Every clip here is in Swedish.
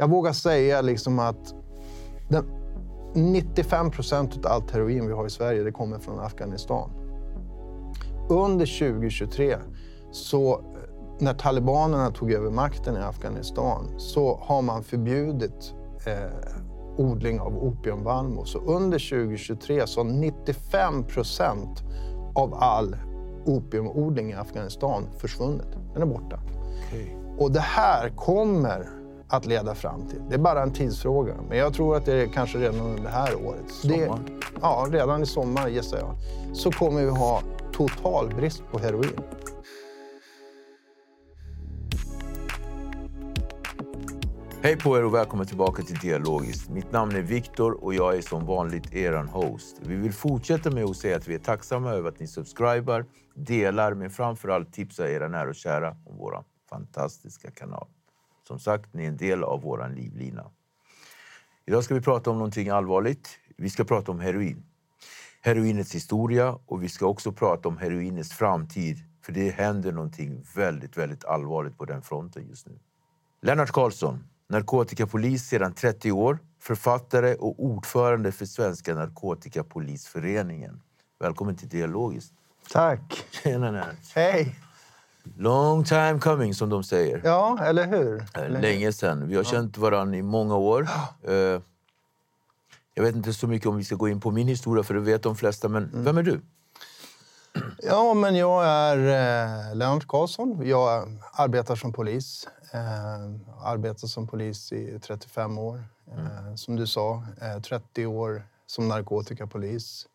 Jag vågar säga liksom att den 95 procent av allt heroin vi har i Sverige det kommer från Afghanistan. Under 2023, så när talibanerna tog över makten i Afghanistan, så har man förbjudit eh, odling av opiumvallmo. Så under 2023 så har 95 procent av all opiumodling i Afghanistan försvunnit. Den är borta. Okay. Och det här kommer att leda fram till. Det är bara en tidsfråga. Men jag tror att det är kanske redan under det här året. Sommar? Det, ja, redan i sommar gissar jag. Så kommer vi ha total brist på heroin. Hej på er och välkommen tillbaka till Dialogiskt. Mitt namn är Viktor och jag är som vanligt eran host. Vi vill fortsätta med att säga att vi är tacksamma över att ni subscribar, delar men framförallt tipsar era nära och kära om vår fantastiska kanal. Som sagt, ni är en del av vår livlina. Idag ska vi prata om någonting allvarligt. Vi ska prata om heroin. Heroinets historia och vi ska också prata om heroinets framtid. För det händer någonting väldigt, väldigt allvarligt på den fronten just nu. Lennart Karlsson, narkotikapolis sedan 30 år, författare och ordförande för Svenska narkotikapolisföreningen. Välkommen till Dialogiskt. Tack. Tjena Lennart. Hej. Long time coming, som de säger. Ja, eller hur? Eller Länge sedan. Vi har ja. känt varandra i många år. Uh, jag vet inte så mycket om vi ska gå in på min historia, för det vet de flesta. Men mm. vem är du? Ja, men jag är eh, Lennart Karlsson. Jag arbetar som polis. Eh, arbetat som polis i 35 år. Eh, mm. Som du sa, eh, 30 år som narkotikapolis.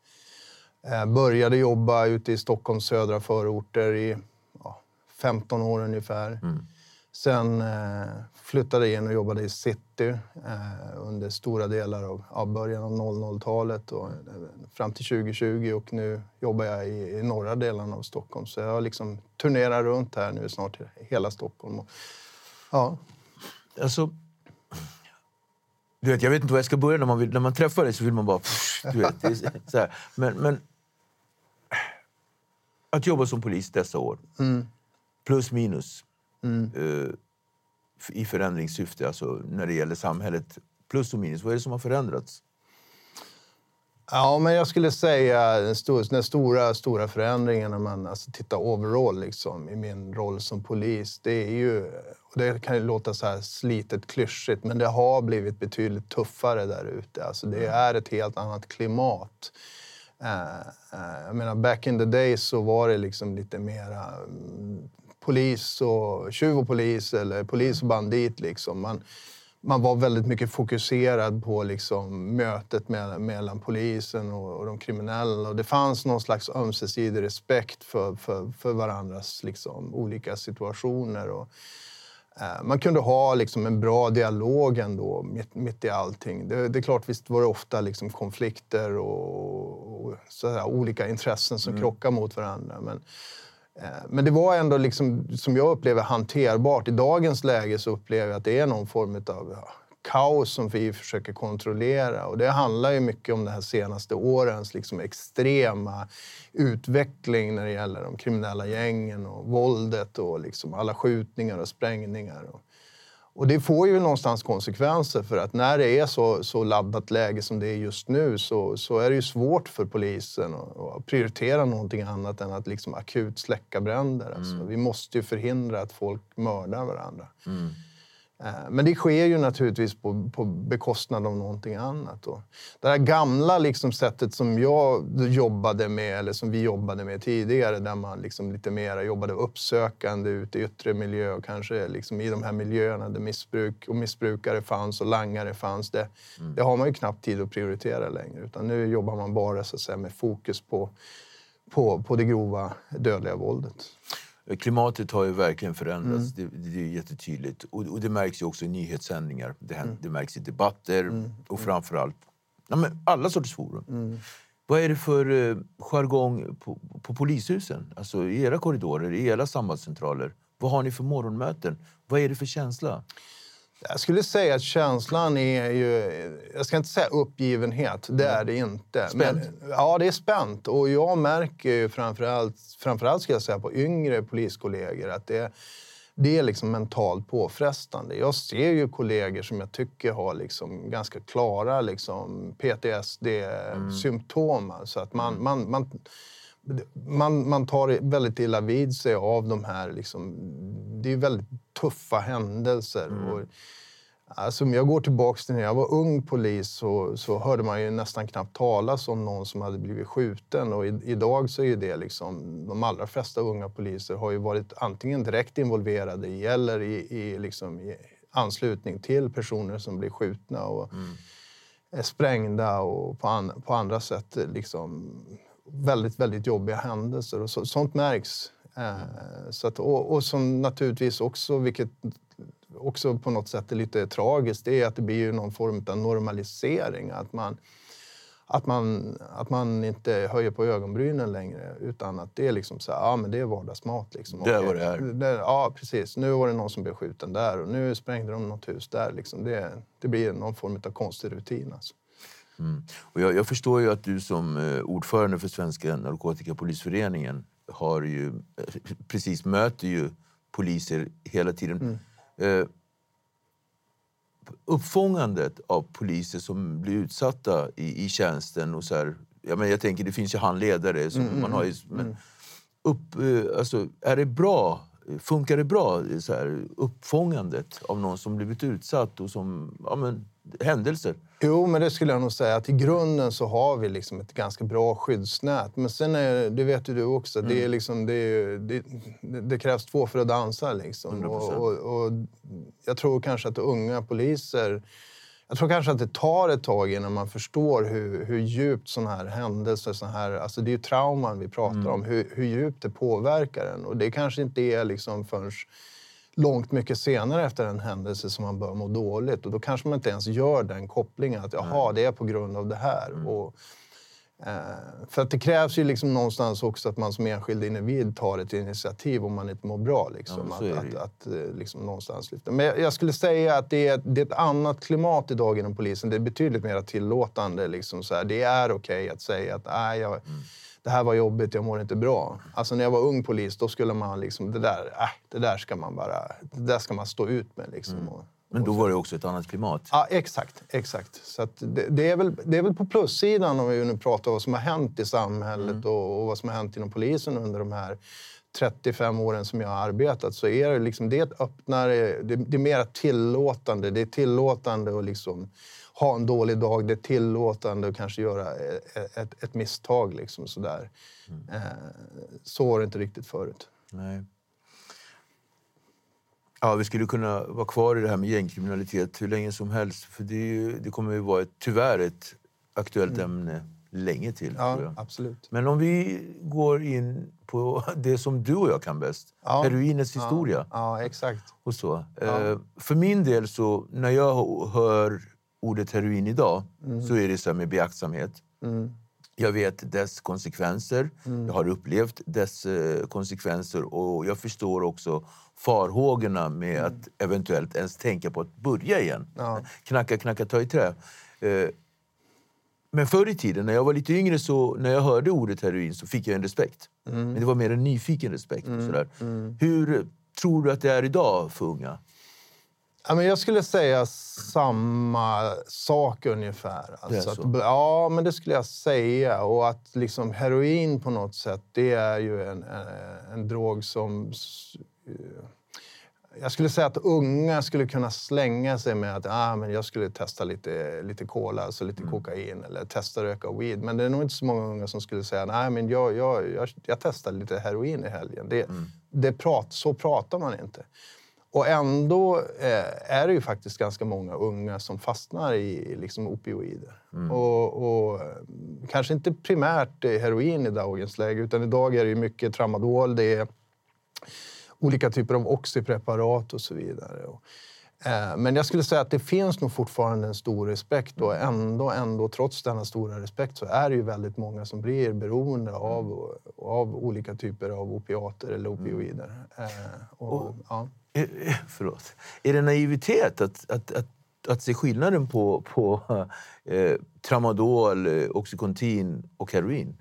Eh, började jobba ute i Stockholms södra förorter i 15 år ungefär. Mm. Sen eh, flyttade jag in och jobbade i city eh, under stora delar av, av början av 00-talet och eh, fram till 2020 och nu jobbar jag i, i norra delen av Stockholm. Så jag liksom turnerar runt här nu snart i hela Stockholm. Och, ja. Alltså, du vet, jag vet inte var jag ska börja. När man, vill, när man träffar dig så vill man bara... Du vet, så här. Men, men att jobba som polis dessa år. Mm plus minus mm. uh, i förändringssyfte, alltså när det gäller samhället. Plus och minus, vad är det som har förändrats? Ja, men jag skulle säga den, stor, den stora, stora förändringen när man alltså, tittar overall liksom, i min roll som polis, det är ju... Det kan ju låta så här slitet klyschigt, men det har blivit betydligt tuffare där ute. Alltså, det mm. är ett helt annat klimat. Uh, uh, jag menar, back in the days så var det liksom lite mera um, polis och tjuv och polis eller polis och bandit. Liksom. Man, man var väldigt mycket fokuserad på liksom, mötet mellan, mellan polisen och, och, de kriminella. Och det fanns någon slags ömsesidig respekt för, för, för varandras liksom, olika situationer. Och, eh, man kunde ha liksom, en bra dialog ändå mitt, mitt i allting. Det, det, är klart, visst var det ofta liksom, konflikter och, och sådär, olika intressen som mm. krockar mot varandra. Men, Eh, men det var ändå, liksom, som jag upplever, hanterbart. I dagens läge så upplever jag att det är någon form av ja, kaos som vi försöker kontrollera. Och det handlar ju mycket om de här senaste årens liksom extrema utveckling när det gäller de kriminella gängen och våldet och liksom alla skjutningar och sprängningar. Och, och det får ju någonstans konsekvenser för att när det är så, så laddat läge som det är just nu så, så är det ju svårt för polisen att, att prioritera någonting annat än att liksom akut släcka bränder. Alltså, vi måste ju förhindra att folk mördar varandra. Eh, Men det sker ju naturligtvis på, på bekostnad av någonting annat. Och det här gamla liksom sättet som jag jobbade med, eller som vi jobbade med tidigare, där man liksom lite mer jobbade uppsökande ute i yttre miljö och kanske liksom i de här miljöerna där missbruk och missbrukare fanns och langare fanns. Det, det har man ju knappt tid att prioritera längre. Utan nu jobbar man bara så säga, med fokus på, på, på det grova dödliga våldet. Klimatet har ju verkligen förändrats. Det, det är jättetydligt. Och, och det märks ju också i nyhetssändningar. Det, hän- det märks i debatter och framförallt ja, men alla sorters forum. Vad är det för eh, jargong på, på polishusen? Alltså i era korridorer, i era sambandscentraler. Vad har ni för morgonmöten? Vad är det för känsla? Jag skulle säga att känslan är ju, jag ska inte säga uppgivenhet, det är det inte. Spänt? Men, ja, det är spänt. Och jag märker ju framförallt, framförallt ska jag säga på yngre poliskollegor att det, det är liksom mentalt påfrestande. Jag ser ju kollegor som jag tycker har liksom ganska klara liksom PTSD-symptom. Alltså att man, man, man, man, man tar väldigt illa vid sig av de här... Liksom, det är väldigt tuffa händelser. Och, alltså, om jag går tillbaka till när jag var ung polis så, så hörde man ju nästan knappt talas om någon som hade blivit skjuten. Och i, idag så är det liksom... De allra flesta unga poliser har ju varit antingen direkt involverade i eller i, i, liksom, i anslutning till personer som blir skjutna. Och, är sprängda och på, an, på andra sätt liksom väldigt, väldigt jobbiga händelser. Och så, sånt märks. Eh, så att, och, och som naturligtvis också, vilket också på något sätt är lite tragiskt, det är att det blir ju någon form av normalisering. Att man, att man, att man inte höjer på ögonbrynen längre utan att det är liksom så här, ja men det är vardagsmat. Liksom. Det är vad det är. det- Ja, precis. Nu var det någon som blev skjuten där och nu sprängde de något hus där. Liksom. Det, det blir någon form av konstig rutin. Alltså. Och jag, jag förstår ju att du som eh, ordförande för Svenska narkotikapolisföreningen har ju, eh, precis möter ju poliser hela tiden. Eh, uppfångandet av poliser som blir utsatta i, i tjänsten och så här, jag, menar, jag tänker det finns ju handledare som man har ju, men upp, eh, alltså, är det bra? Funkar det bra, så här, uppfångandet av någon som blivit utsatt och som, ja men, händelser? Jo, men det skulle jag nog säga att i grunden så har vi liksom ett ganska bra skyddsnät. Men sen är det vet ju du också, det, är liksom, det, är, det, det, krävs två för att dansa. Liksom. 100%. Och, och, och jag tror kanske att unga poliser jag tror kanske att det tar ett tag innan man förstår hur, hur djupt sådana här händelser, såna här, alltså det är ju trauman vi pratar om, hur, hur djupt det påverkar en. Och det kanske inte är liksom förrän långt mycket senare efter en händelse som man bör må dåligt. Och då kanske man inte ens gör den kopplingen att jaha, det är på grund av det här. Och, eh, för att det krävs ju liksom någonstans också att man som enskild individ tar ett initiativ om man inte mår bra. Liksom, Ja, att, att, att eh, liksom någonstans lyfta. Men jag, jag skulle säga att det är, det är ett annat klimat idag inom polisen. Det är betydligt mer tillåtande. Liksom, så här. Det är okej att säga att Nej, jag, det här var jobbigt, jag mår inte bra. Alltså när jag var ung polis, då skulle man liksom, det där, äh, det där ska man bara, det där ska man stå ut med. Liksom, och, Men då var det också ett annat klimat. Ja, exakt. exakt. Så det, det, är väl, det är väl på plussidan om vi nu pratar vad som har hänt i samhället och, och vad som har hänt inom polisen under de här 35 åren som jag har arbetat så är det, liksom, det är ett öppnare, det, det är mer tillåtande. Det är tillåtande att liksom ha en dålig dag. Det är tillåtande att kanske göra ett, ett, ett misstag. Liksom, sådär. Eh, så var det inte riktigt förut. Nej. Ja, vi skulle kunna vara kvar i det här med gängkriminalitet hur länge som helst. För det, ju, det kommer ju vara ett, tyvärr ett aktuellt ämne länge till. Ja, absolut. Men om vi går in på det som du och jag kan bäst. Ja. Heroinets historia. Ja, exakt. Och så. Eh, för min del, så när jag hör ordet heroin idag så är det så med beaktsamhet. Jag vet dess konsekvenser. Jag har upplevt dess eh, konsekvenser och jag förstår också farhågorna med att eventuellt ens tänka på att börja igen. Ja. Knacka, knacka, ta i trä. Eh, men förr i tiden, när jag var lite yngre, så när jag hörde ordet heroin så fick jag en respekt. Men det var mer en nyfiken respekt. Och sådär. Hur tror du att det är idag för unga? Ja, men jag skulle säga samma sak ungefär. Alltså så? att, ja, men det skulle jag säga. Och att liksom heroin på något sätt, det är ju en, en, en drog som... eh, Jag skulle säga att unga skulle kunna slänga sig med att ah, men jag skulle testa lite, lite cola, alltså lite kokain eller testa röka weed. Men det är nog inte så många unga som skulle säga nej men jag, jag, jag, jag testade lite heroin i helgen. Det, det prat, så pratar man inte. Och ändå eh, är det ju faktiskt ganska många unga som fastnar i liksom, opioider. Och, och eh, kanske inte primärt heroin i dagens läge, utan idag är det mycket tramadol, det är olika typer av oxypreparat och så vidare. Och, eh, men jag skulle säga att det finns nog fortfarande en stor respekt och ändå, ändå trots denna stora respekt så är det ju väldigt många som blir beroende av, av olika typer av opiater eller opioider. Eh, och, ja. Eh, eh, Förlåt. Är det naivitet att, att, att, att se skillnaden på, på eh, tramadol, eh, Oxycontin och heroin?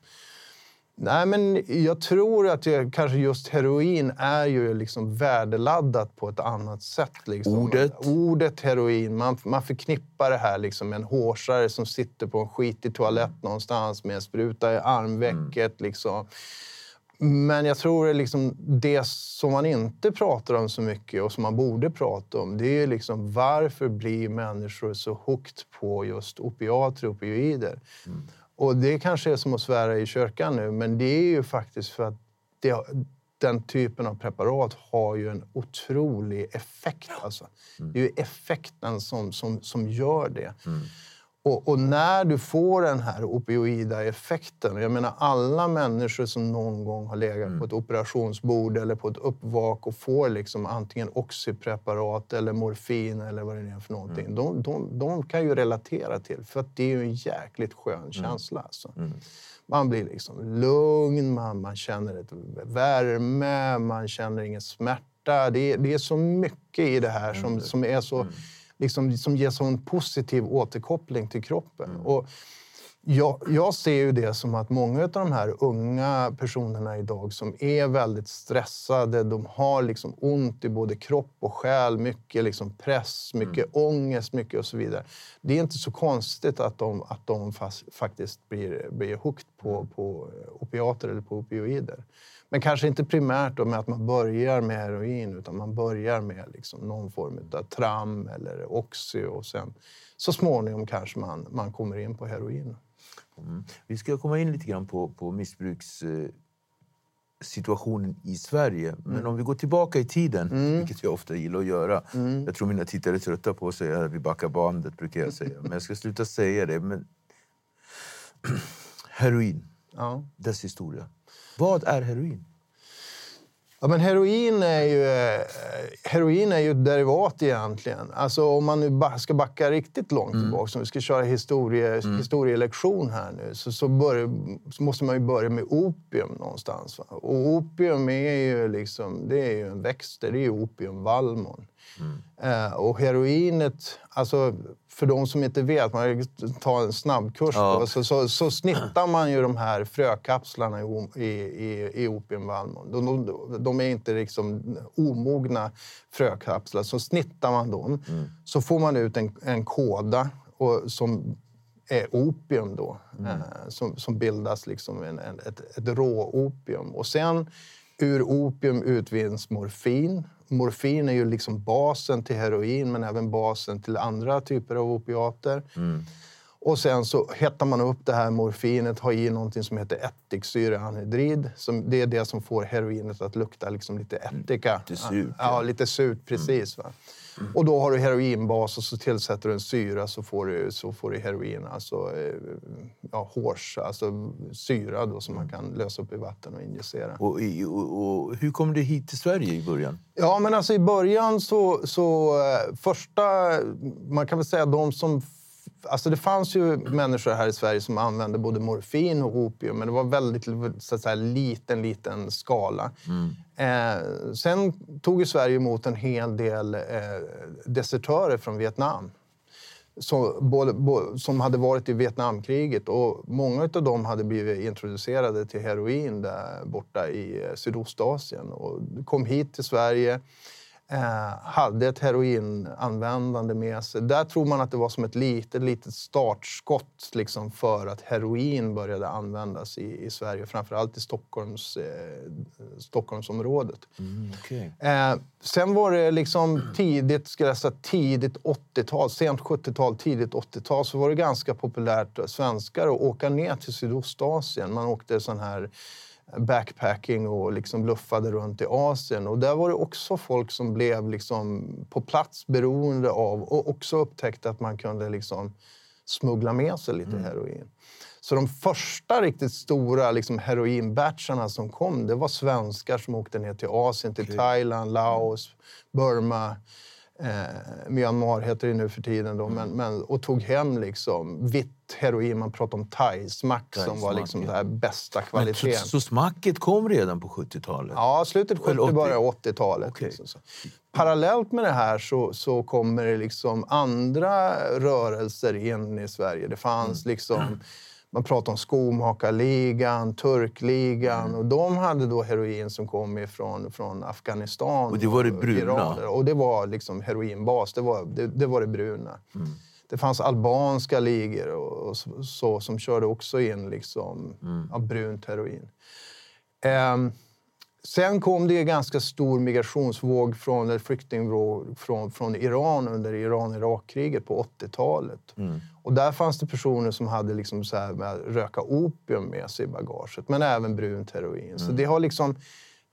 Nej, men jag tror att det, kanske just heroin är ju liksom värdeladdat på ett annat sätt. Liksom. Ordet? Ordet heroin. Man, man förknippar det här liksom med en hårsare som sitter på en skitig toalett någonstans med en spruta i armvecket. Liksom. Men jag tror att liksom det som man inte pratar om så mycket och som man borde prata om det är liksom varför blir människor så hooked på just opiater och opioider? Och det kanske är som att svära i kyrkan nu, men det är ju faktiskt för att det, den typen av preparat har ju en otrolig effekt. Alltså. Det är ju effekten som, som, som gör det. Och, och när du får den här opioida effekten, jag menar alla människor som någon gång har legat på ett operationsbord eller på ett uppvak och får liksom antingen oxypreparat eller morfin eller vad det är för någonting. De, de, de kan ju relatera till, för att det är ju en jäkligt skön känsla. Alltså. Man blir liksom lugn, man, man känner ett värme, man känner ingen smärta. Det det är så mycket i det här som, som är så liksom, som ger sån positiv återkoppling till kroppen. Och jag, jag ser ju det som att många av de här unga personerna idag som är väldigt stressade, de har liksom ont i både kropp och själ, mycket liksom press, mycket ångest, mycket och så vidare. Det är inte så konstigt att de, att de fas, faktiskt blir, blir hooked på, på opiater eller på opioider. Men kanske inte primärt då med att man börjar med heroin utan man börjar med liksom någon form av tram eller oxy och sen så småningom kanske man, man kommer in på heroin. Mm. Vi ska komma in lite grann på, på missbrukssituationen situationen i Sverige. Men om vi går tillbaka i tiden, vilket jag ofta gillar att göra. Jag tror mina tittare är trötta på att säga att vi backar bandet, brukar jag säga. Men jag ska sluta säga det. Men... heroin, Ja. dess historia. Vad är heroin? Ja, men heroin är ju, eh, heroin är ju ett derivat egentligen. Alltså om man nu ska backa riktigt långt tillbaka, om vi ska köra historie, historielektion här nu, så, så, börja, så måste man ju börja med opium någonstans. Va? Och opium är ju liksom, det är ju en växt, det är ju opiumvallmon. Eh, och heroinet, alltså för de som inte vet, man tar en snabbkurs Ja. då, så, så, så snittar man ju de här frökapslarna i, i, i, i opiumvallmon. De, de, de är inte liksom omogna frökapslar. Så snittar man dem så får man ut en, en kåda och, som är opium då. Eh, som, som bildas liksom en, en, ett, ett råopium. Och sen ur opium utvinns morfin. Morfin är ju liksom basen till heroin men även basen till andra typer av opiater. Och sen så hettar man upp det här morfinet, har i någonting som heter ättiksyreanhydrid. Som, det är det som får heroinet att lukta liksom lite ättika. Lite surt, Ja, lite surt, precis. Va? Och då har du heroinbas och så tillsätter du en syra så får du, så får du heroin, alltså eh, ja, hårs, alltså syra då, som man kan lösa upp i vatten och injicera. Och, och, och hur kom det hit till Sverige i början? Ja, men alltså i början så... så eh, första... Man kan väl säga de som Alltså det fanns ju människor här i Sverige som använde både morfin och opium, men det var väldigt så att säga, liten, liten skala. Eh, sen tog ju Sverige emot en hel del eh, desertörer från Vietnam som, både, både, som hade varit i Vietnamkriget. Och många av dem hade blivit introducerade till heroin där borta i eh, Sydostasien och kom hit till Sverige hade ett heroinanvändande med sig. Där tror man att det var som ett litet, litet startskott liksom, för att heroin började användas i, i Sverige, framförallt i Stockholms, eh, Stockholmsområdet. Mm, okay. eh, sen var det liksom tidigt, ska jag säga, tidigt 80-tal, sent 70-tal, tidigt 80-tal, så var det ganska populärt svenskar att åka ner till Sydostasien. Man åkte sån här backpacking och liksom luffade runt i Asien. Och där var det också folk som blev liksom på plats beroende av och också upptäckte att man kunde liksom smuggla med sig lite mm. heroin. Så de första riktigt stora liksom, heroinbatcharna som kom, det var svenskar som åkte ner till Asien, till okay. Thailand, Laos, Burma eh, Myanmar heter det nu för tiden, då, men, men, och tog hem liksom vitt heroin. Man pratar om thai-smack som var liksom ja. bästa kvaliteten. Men, så, så smacket kom redan på 70-talet? Ja, slutet 70, 80. början 80-talet. Okay. Liksom Parallellt med det här så, så kommer det liksom andra rörelser in i Sverige. Det fanns mm. liksom man pratar om skomakarligan, turkligan mm. och de hade då heroin som kom ifrån från Afghanistan. Och det var det bruna? Iran. Och det var liksom heroinbas, det var det, det, var det bruna. Mm. Det fanns albanska ligor och, och så, så, som körde också in liksom, mm. ja, brunt heroin. Um, Sen kom det en ganska stor migrationsvåg från, eller flyktingvåg från, från Iran under Iran-Irak-kriget på 80-talet. Mm. Och där fanns det personer som hade liksom så här med röka opium med sig i bagaget, men även brunt heroin. Mm. Så det har liksom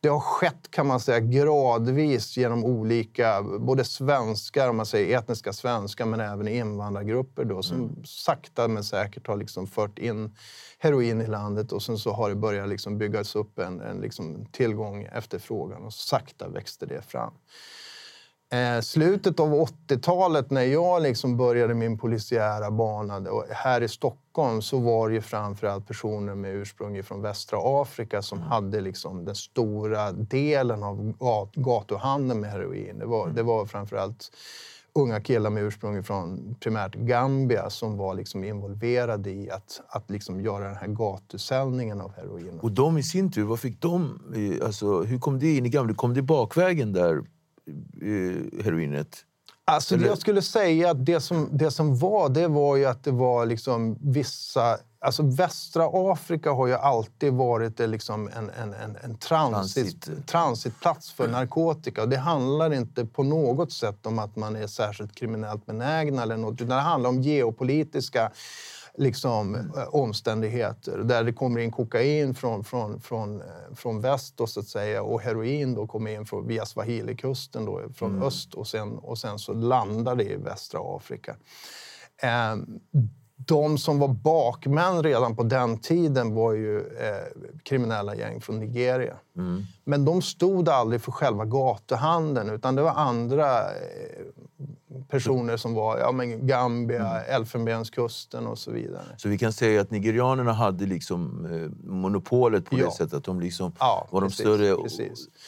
det har skett kan man säga gradvis genom olika, både svenskar, om man säger etniska svenskar, men även invandrargrupper då, som mm. sakta men säkert har liksom fört in heroin i landet och sen så har det börjat liksom byggas upp en, en liksom tillgång, efterfrågan och sakta växte det fram. Eh, slutet av 80-talet när jag liksom började min polisiära bana här i Stockholm så var det ju framförallt personer med ursprung från västra Afrika som mm. hade liksom den stora delen av gatuhandeln med heroin. Det var, mm. det var framförallt unga killar med ursprung från primärt Gambia som var liksom involverade i att, att liksom göra den här gatusäljningen av heroin. Och de i sin tur, vad fick de? Alltså, hur kom det in i Gambia? Kom det bakvägen där, heroinet? Alltså, jag skulle säga att det som, det som var, det var ju att det var liksom vissa Alltså västra Afrika har ju alltid varit liksom en, en, en, en transit, transit. transitplats för narkotika. Och det handlar inte på något sätt om att man är särskilt kriminellt benägna eller något, utan det handlar om geopolitiska liksom, mm. omständigheter där det kommer in kokain från, från, från, eh, från väst då, så att säga, och heroin då kommer in från, via Swahilikusten då, från mm. öst och sen, och sen så landar det i västra Afrika. Eh, de som var bakmän redan på den tiden var ju eh, kriminella gäng från Nigeria. Mm. Men de stod aldrig för själva gatuhandeln utan det var andra eh, personer som var ja, men Gambia, mm. Elfenbenskusten och så vidare. Så vi kan säga att nigerianerna hade liksom eh, monopolet på ja. det sättet att de liksom ja, var precis, de större? Och,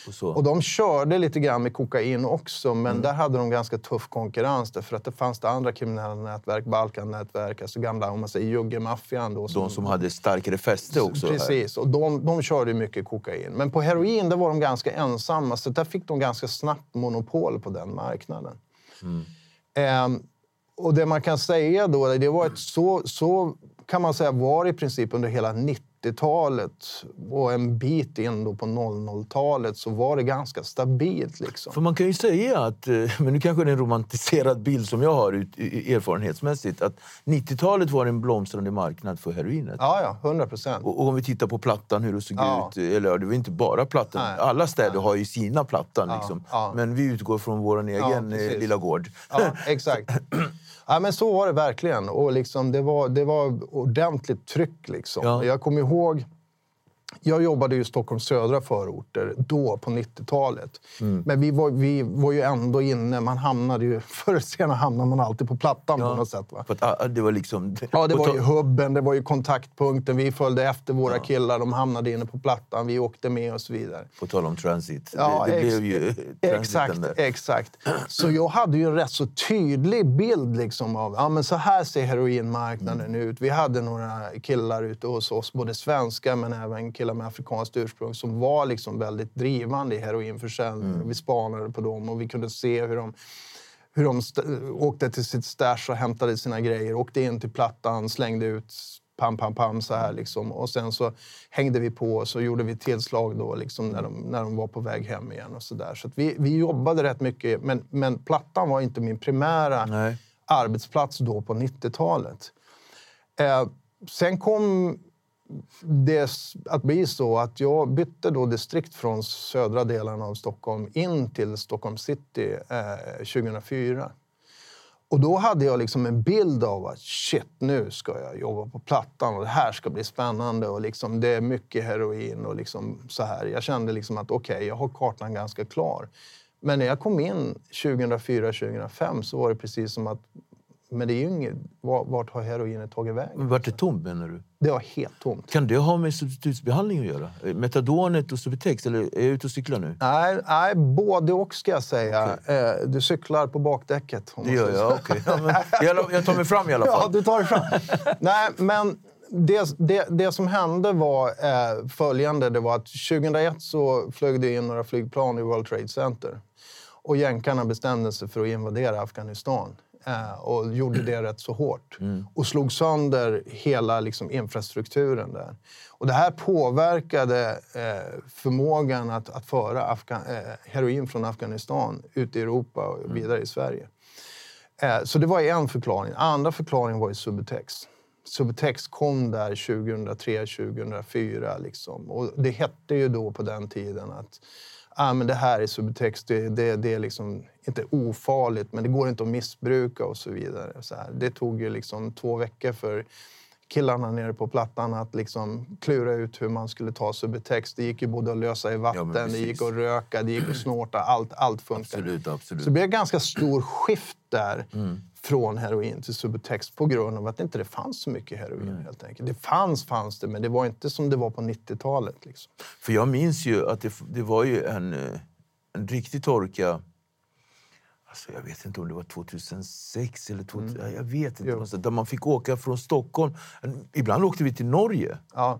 och, så. och de körde lite grann med kokain också men mm. där hade de ganska tuff konkurrens därför att det fanns det andra kriminella nätverk, Balkan-nätverk, alltså gamla om man säger juggemaffian. De som hade starkare fäste också? Precis, här. och de, de körde mycket kokain. Men på heroin där var de ganska ensamma så där fick de ganska snabbt monopol på den marknaden. Mm. Eh, och det man kan säga då, det var ett så, så kan man säga var i princip under hela 90 90-talet och en bit in då på 00-talet så var det ganska stabilt. Liksom. För man kan ju säga att, eh, men nu kanske det är en romantiserad bild som jag har erfarenhetsmässigt, att 90-talet var en blomstrande marknad för heroinet. Ja, ja, 100 procent. Och, och, om vi tittar på Plattan, hur det såg ja. ut. Eller det var inte bara Plattan. Nej. Alla städer Nej. har ju sina Plattan. Liksom. Ja, Men vi utgår från vår egen eh, lilla gård. Ja, exakt. Ja, men så var det verkligen. Och liksom, det, var, det var ordentligt tryck. Liksom. Ja. Jag kommer ihåg jag jobbade ju i Stockholms södra förorter då, på 90-talet. Men vi var, vi var ju ändå inne. Man hamnade ju, förr eller senare hamnade man alltid på Plattan på något sätt. Va? Att, det var liksom... Ja, det var ju hubben, det var ju kontaktpunkten. Vi följde efter våra killar. De hamnade inne på Plattan. Vi åkte med och så vidare. På tal om transit. Ja, det, det blev ju Exakt, exakt. Så jag hade ju en rätt så tydlig bild liksom av ja, men så här ser heroinmarknaden Mm. ut. Vi hade några killar ute hos oss, både svenska men även killar med afrikanskt ursprung som var liksom väldigt drivande i heroinförsäljning. Mm. Vi spanade på dem och vi kunde se hur de hur de åkte till sitt stash och hämtade sina grejer, åkte in till plattan, slängde ut pam, pam, pam så här liksom. Och sen så hängde vi på och så gjorde vi tillslag då liksom när de, när de var på väg hem igen och så där. Så vi, vi jobbade rätt mycket, men, men plattan var inte min primära Nej. arbetsplats då på 90-talet. Eh, sen kom det att bli så att jag bytte då distrikt från södra delen av Stockholm in till Stockholm city eh, 2004. Och då hade jag liksom en bild av att shit, nu ska jag jobba på Plattan och det här ska bli spännande. Och liksom, det är mycket heroin och liksom så här. Jag kände liksom att okej, jag har kartan ganska klar. Men när jag kom in 2004-2005 så var det precis som att men det är ju inget, vart har heroinet tagit vägen? Vart det tomt menar du? Det var helt tomt. Kan det ha med substitutsbehandling att göra? Metadonet och Subutex? Eller är jag ute och cyklar nu? Nej, nej både och ska jag säga. Eh, Du cyklar på bakdäcket. Det gör jag, okej. Ja, men jag, tar mig fram i alla Ja, fall. du tar det fram. Nej, men det, det, det som hände var eh, följande. Det var att 2001 så flög det in några flygplan i World Trade Center. Och jänkarna bestämde sig för att invadera Afghanistan. Eh, och gjorde det rätt så hårt. Och slog sönder hela liksom, infrastrukturen där. Och det här påverkade eh, förmågan att, att föra Afga- eh, heroin från Afghanistan ut i Europa och vidare i Sverige. Eh, Så det var en förklaring. Andra förklaringen var ju Subutex. Subutex kom där 2003, 2004. Liksom. Och det hette ju då på den tiden att ah, men det här är Subutex, det, det, det är liksom inte ofarligt men det går inte att missbruka och så vidare. Så här. Det tog ju liksom två veckor för killarna nere på Plattan att liksom klura ut hur man skulle ta Subutex. Det gick ju både att lösa i vatten, det precis. gick att röka, det gick att snorta. Allt, allt funkar. Absolut, absolut. Så det blev ganska stor skift där från heroin till Subutex på grund av att det inte fanns så mycket heroin. helt enkelt. Det fanns, fanns det, men det var inte som det var på 90-talet. Liksom. För jag minns ju att det, det var ju en, eh, en riktig torka. Alltså jag vet inte om det var 2006 eller 2000, Mm. jag vet inte. någonstans, Där man fick åka från Stockholm. Ibland åkte vi till Norge. Ja,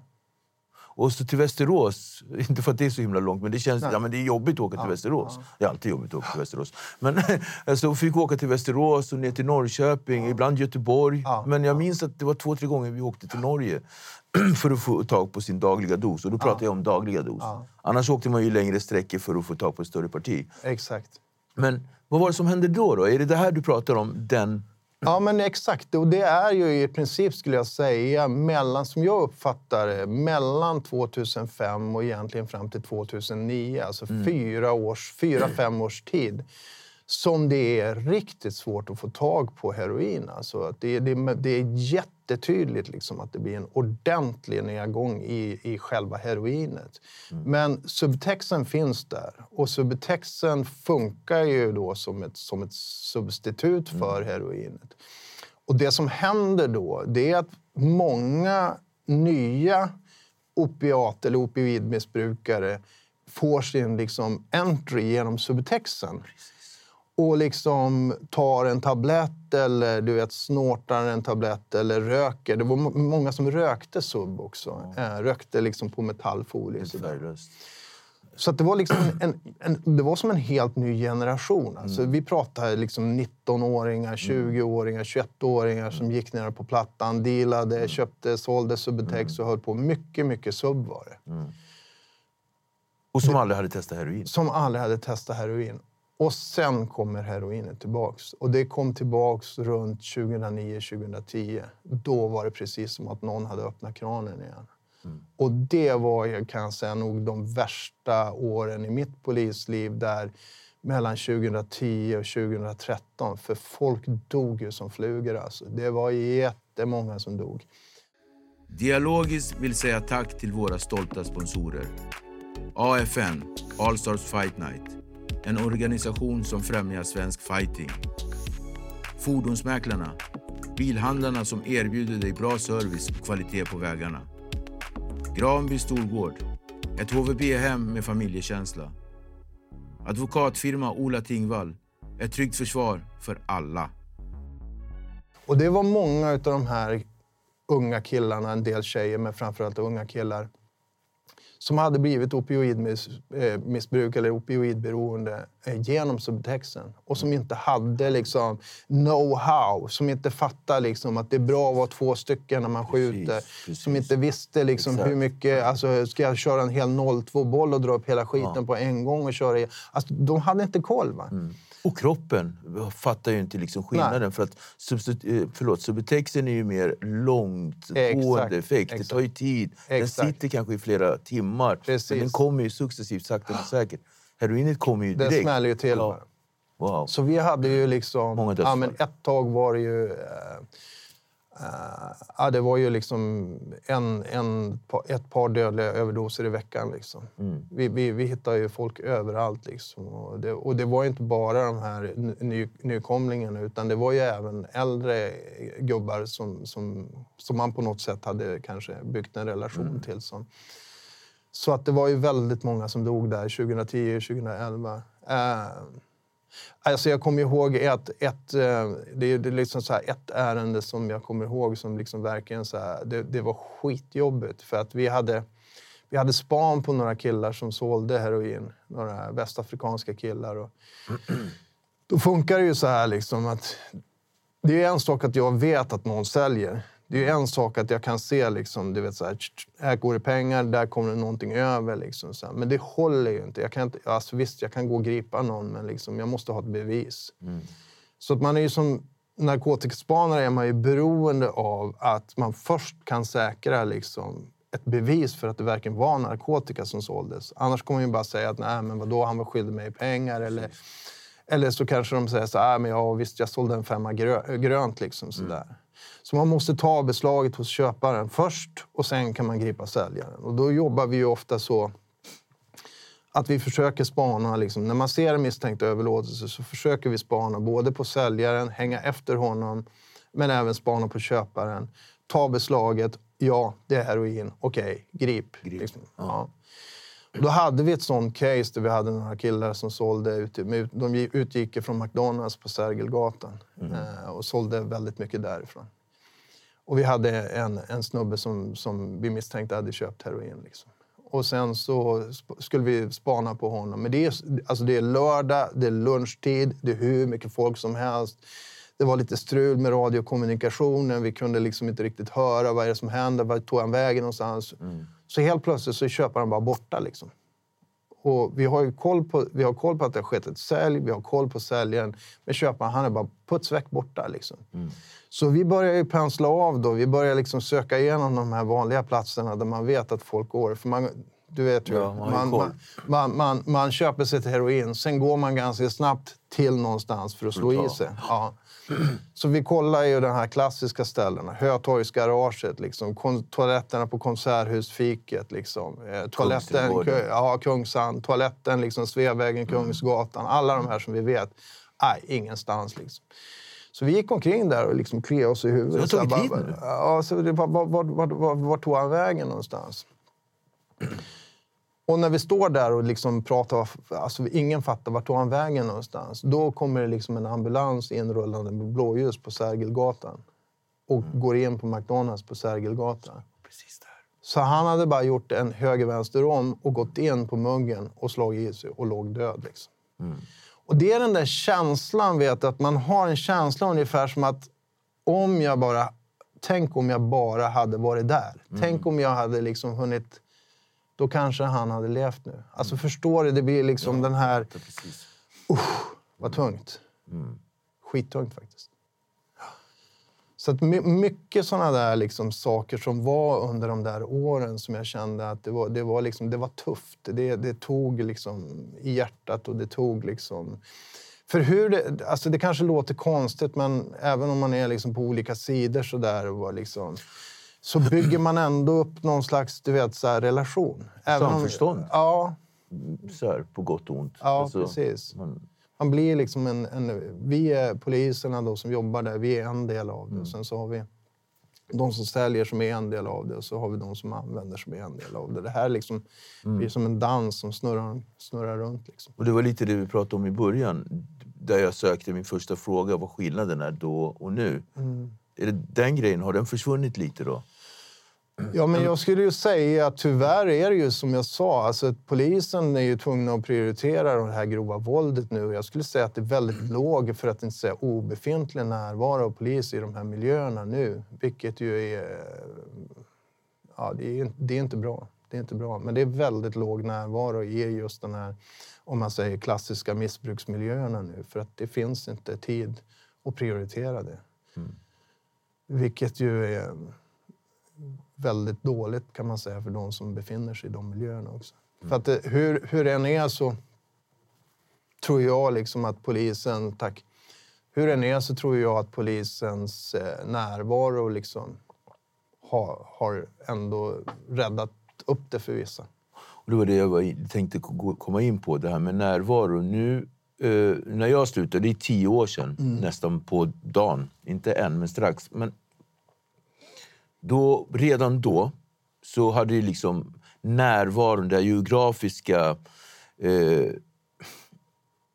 Och så till Västerås. Inte för att det är så himla långt, men det känns ja, men det är jobbigt att åka till Västerås. Det är alltid jobbigt att åka till Västerås. Men alltså, vi fick åka till Västerås och ner till Norrköping, ibland Göteborg. Ja. Men jag minns att det var två, tre gånger vi åkte till Norge för att få tag på sin dagliga dos. Och då pratar jag om dagliga dos. Annars åkte man ju längre sträckor för att få tag på ett större parti. exakt. Men vad var det som hände då? då? Är det det här du pratar om? Den... Ja, men exakt. Och det är ju i princip, skulle jag säga, mellan, som jag uppfattar det, mellan 2005 och egentligen fram till 2009. Alltså fyra, års, fyra, fem års tid. Som det är riktigt svårt att få tag på heroin. Alltså det, det, det är jättetydligt liksom att det blir en ordentlig nedgång i, i själva heroinet. Men subtexten finns där. Och subtexten funkar ju då som ett, som ett substitut för heroinet. Och det som händer då, det är att många nya opiat eller opioidmissbrukare får sin liksom entry genom subtexten. Och liksom tar en tablett eller du vet, snortar en tablett eller röker. Det var må- många som rökte sub också. Eh, rökte liksom på metallfolie. Så det, var liksom en, en, det var som en helt ny generation. Alltså, Mm. Vi pratar liksom 19-åringar, 20-åringar, 21-åringar som gick ner på Plattan, dealade, Mm. köpte, sålde Subutex och höll på. Mycket, mycket sub var det. Och som aldrig hade testat heroin. Som aldrig hade testat heroin. Och sen kommer heroinet tillbaks. Och det kom tillbaks runt 2009-2010. Då var det precis som att någon hade öppnat kranen igen. Och det var, jag kan säga, nog de värsta åren i mitt polisliv där mellan 2010 och 2013. För folk dog ju som flugor. Alltså. Det var jättemånga som dog. Dialogiskt vill säga tack till våra stolta sponsorer. AFN, All Stars Fight Night. En organisation som främjar svensk fighting. Fordonsmäklarna, bilhandlarna som erbjuder dig bra service och kvalitet på vägarna. Granby Storgård, ett HVB-hem med familjekänsla. Advokatfirma Ola Tingvall, ett tryggt försvar för alla. Och det var många av de här unga killarna, en del tjejer, men framförallt unga killar som hade blivit opioidmissbruk eller opioidberoende eh, genom subtexten och som inte hade liksom know-how, som inte fattade liksom att det är bra att vara två stycken när man skjuter. Precis, Som inte visste liksom hur mycket... Alltså, ska jag köra en hel 0-2-boll och dra upp hela skiten ja. på en gång och köra i? Alltså, de hade inte koll. Va? Mm. Och kroppen fattar ju inte liksom skillnaden. Nej. För att eh, förlåt, subtexten är ju mer långtgående effekt. Exakt. Det tar ju tid. Exakt. Den sitter kanske i flera timmar. Precis. Men den kommer ju successivt, sakta men säkert. Heroinet kommer ju direkt. Det smäller ju till. Ja. Wow. Så vi hade ju liksom... Många ja, men ett tag var det ju... Eh, ja, det var ju liksom en, en, ett par dödliga överdoser i veckan. Liksom. Mm. Vi, vi, vi hittade ju folk överallt. Liksom. Och, det, och det var inte bara de här ny, nykomlingarna utan det var ju även äldre gubbar som, som, som man på något sätt hade kanske byggt en relation mm. till. Som. Så att det var ju väldigt många som dog där 2010 2011. Uh, Alltså jag kommer ihåg ett, ett, eh, det är liksom så ett ärende som jag kommer ihåg som liksom verkligen så här, det, det, var skitjobbigt. För att vi hade, vi hade span på några killar som sålde heroin. Några västafrikanska killar. Och då funkar det ju så här liksom att det är en sak att jag vet att någon säljer. Det är en sak att jag kan se liksom, du vet, så här, här går det pengar, där kommer det någonting över. Liksom, så här. Men det håller ju inte. Jag kan inte alltså, visst, jag kan gå och gripa någon, men liksom, jag måste ha ett bevis. Mm. Så att man är ju som narkotikaspanare är man ju beroende av att man först kan säkra liksom, ett bevis för att det verkligen var narkotika som såldes. Annars kommer man ju bara säga att nej, men vadå, han var skyldig mig pengar. Eller, eller så kanske de säger så här, men ja, visst, jag sålde en femma grönt. Liksom, så mm. Så man måste ta beslaget hos köparen först och sen kan man gripa säljaren. Och då jobbar vi ju ofta så att vi försöker spana. Liksom, när man ser en misstänkt överlåtelse så försöker vi spana både på säljaren, hänga efter honom, men även spana på köparen. Ta beslaget. Ja, det är heroin. Okej, okay, grip. grip. Liksom. Ja. Då hade vi ett sånt case där vi hade några killar som sålde ut, de utgick från McDonalds på Sergelgatan mm. Eh, och sålde väldigt mycket därifrån. Och vi hade en, en snubbe som, som vi misstänkte hade köpt heroin. Liksom. Och sen så skulle vi spana på honom. Men det är, alltså det är lördag, det är lunchtid, det är hur mycket folk som helst. Det var lite strul med radiokommunikationen. Vi kunde liksom inte riktigt höra vad är det som händer. Var tog han vägen någonstans? Mm. Så helt plötsligt så är köparen bara borta. Liksom. Och vi har ju koll på, vi har koll på att det har skett ett sälj, vi har koll på säljaren. Men köparen han är bara putsväck borta. Liksom. Mm. Så vi börjar ju pensla av då. Vi börjar liksom söka igenom de här vanliga platserna där man vet att folk går. För man, du vet ju, ja, man, man, man, man, man, köper till heroin. Sen går man ganska snabbt till någonstans för att slå i sig. Ja. Så vi kollar ju de här klassiska ställena. Hötorgsgaraget, liksom. toaletterna på Konserthusfiket. Liksom. Eh, toaletten, ja, Kungsan, toaletten, liksom, Sveavägen, Kungsgatan. Alla de här som vi vet. Nej, ingenstans. Liksom. Så vi gick omkring där och liksom kliade oss i huvudet. Så det har tagit tid nu? Ja, så det, var, var, var, var, var tog han vägen någonstans? Och när vi står där och liksom pratar, alltså ingen fattar vart tog han vägen någonstans. Då kommer det liksom en ambulans inrullande med blåljus på Sergelgatan och mm. går in på McDonalds på Sergelgatan. Precis där. Så han hade bara gjort en höger-vänster om och gått in på muggen och slagit i sig och låg död. Liksom. Mm. Och det är den där känslan, vet att man har en känsla ungefär som att om jag bara... Tänk om jag bara hade varit där. Mm. Tänk om jag hade liksom hunnit... Då kanske han hade levt nu. Alltså mm. förstår du? Det blir liksom ja, den här... Usch, vad tungt. Mm. Skittungt faktiskt. Så att mycket sådana där liksom saker som var under de där åren som jag kände att det var, det var, liksom, det var tufft. Det, det tog liksom i hjärtat och det tog liksom... För hur det, alltså det kanske låter konstigt, men även om man är liksom på olika sidor så där och var liksom... så bygger man ändå upp någon slags du vet, så här, relation. Även om- Samförstånd. Ja, Så här, på gott och ont. ja Alltså, precis. Man, Man blir liksom en, en... Vi är poliserna då som jobbar där, vi är en del av Mm. det. Och sen så har vi de som säljer som är en del av det och så har vi de som använder som är en del av det. Det här liksom Mm. blir som en dans som snurrar, snurrar runt. Liksom. och det var lite det vi pratade om i början. Där jag sökte min första fråga vad skillnaden är då och nu. Mm. Är det den grejen, har den försvunnit lite då? Ja, men jag skulle ju säga att tyvärr är det ju som jag sa. Alltså, att polisen är ju tvungna att prioritera det här grova våldet nu. Jag skulle säga att det är väldigt låg, för att inte säga obefintlig närvaro av polis i de här miljöerna nu. Vilket ju är... Ja, det är, det är inte bra. Det är inte bra. Men det är väldigt låg närvaro i just den här, om man säger klassiska missbruksmiljöerna nu. För att det finns inte tid att prioritera det. Vilket ju är väldigt dåligt kan man säga för de som befinner sig i de miljöerna också. För att det, hur, hur det än är så tror jag liksom att polisen, tack, hur det än är så tror jag att polisens eh, närvaro liksom har, har ändå räddat upp det för vissa. Och det var det jag var, tänkte komma in på, det här med närvaro. Nu, eh, när jag slutade, det är tio år sedan, nästan på dagen. Inte än, men strax. Men då, redan då så hade ju liksom närvaron, den geografiska eh,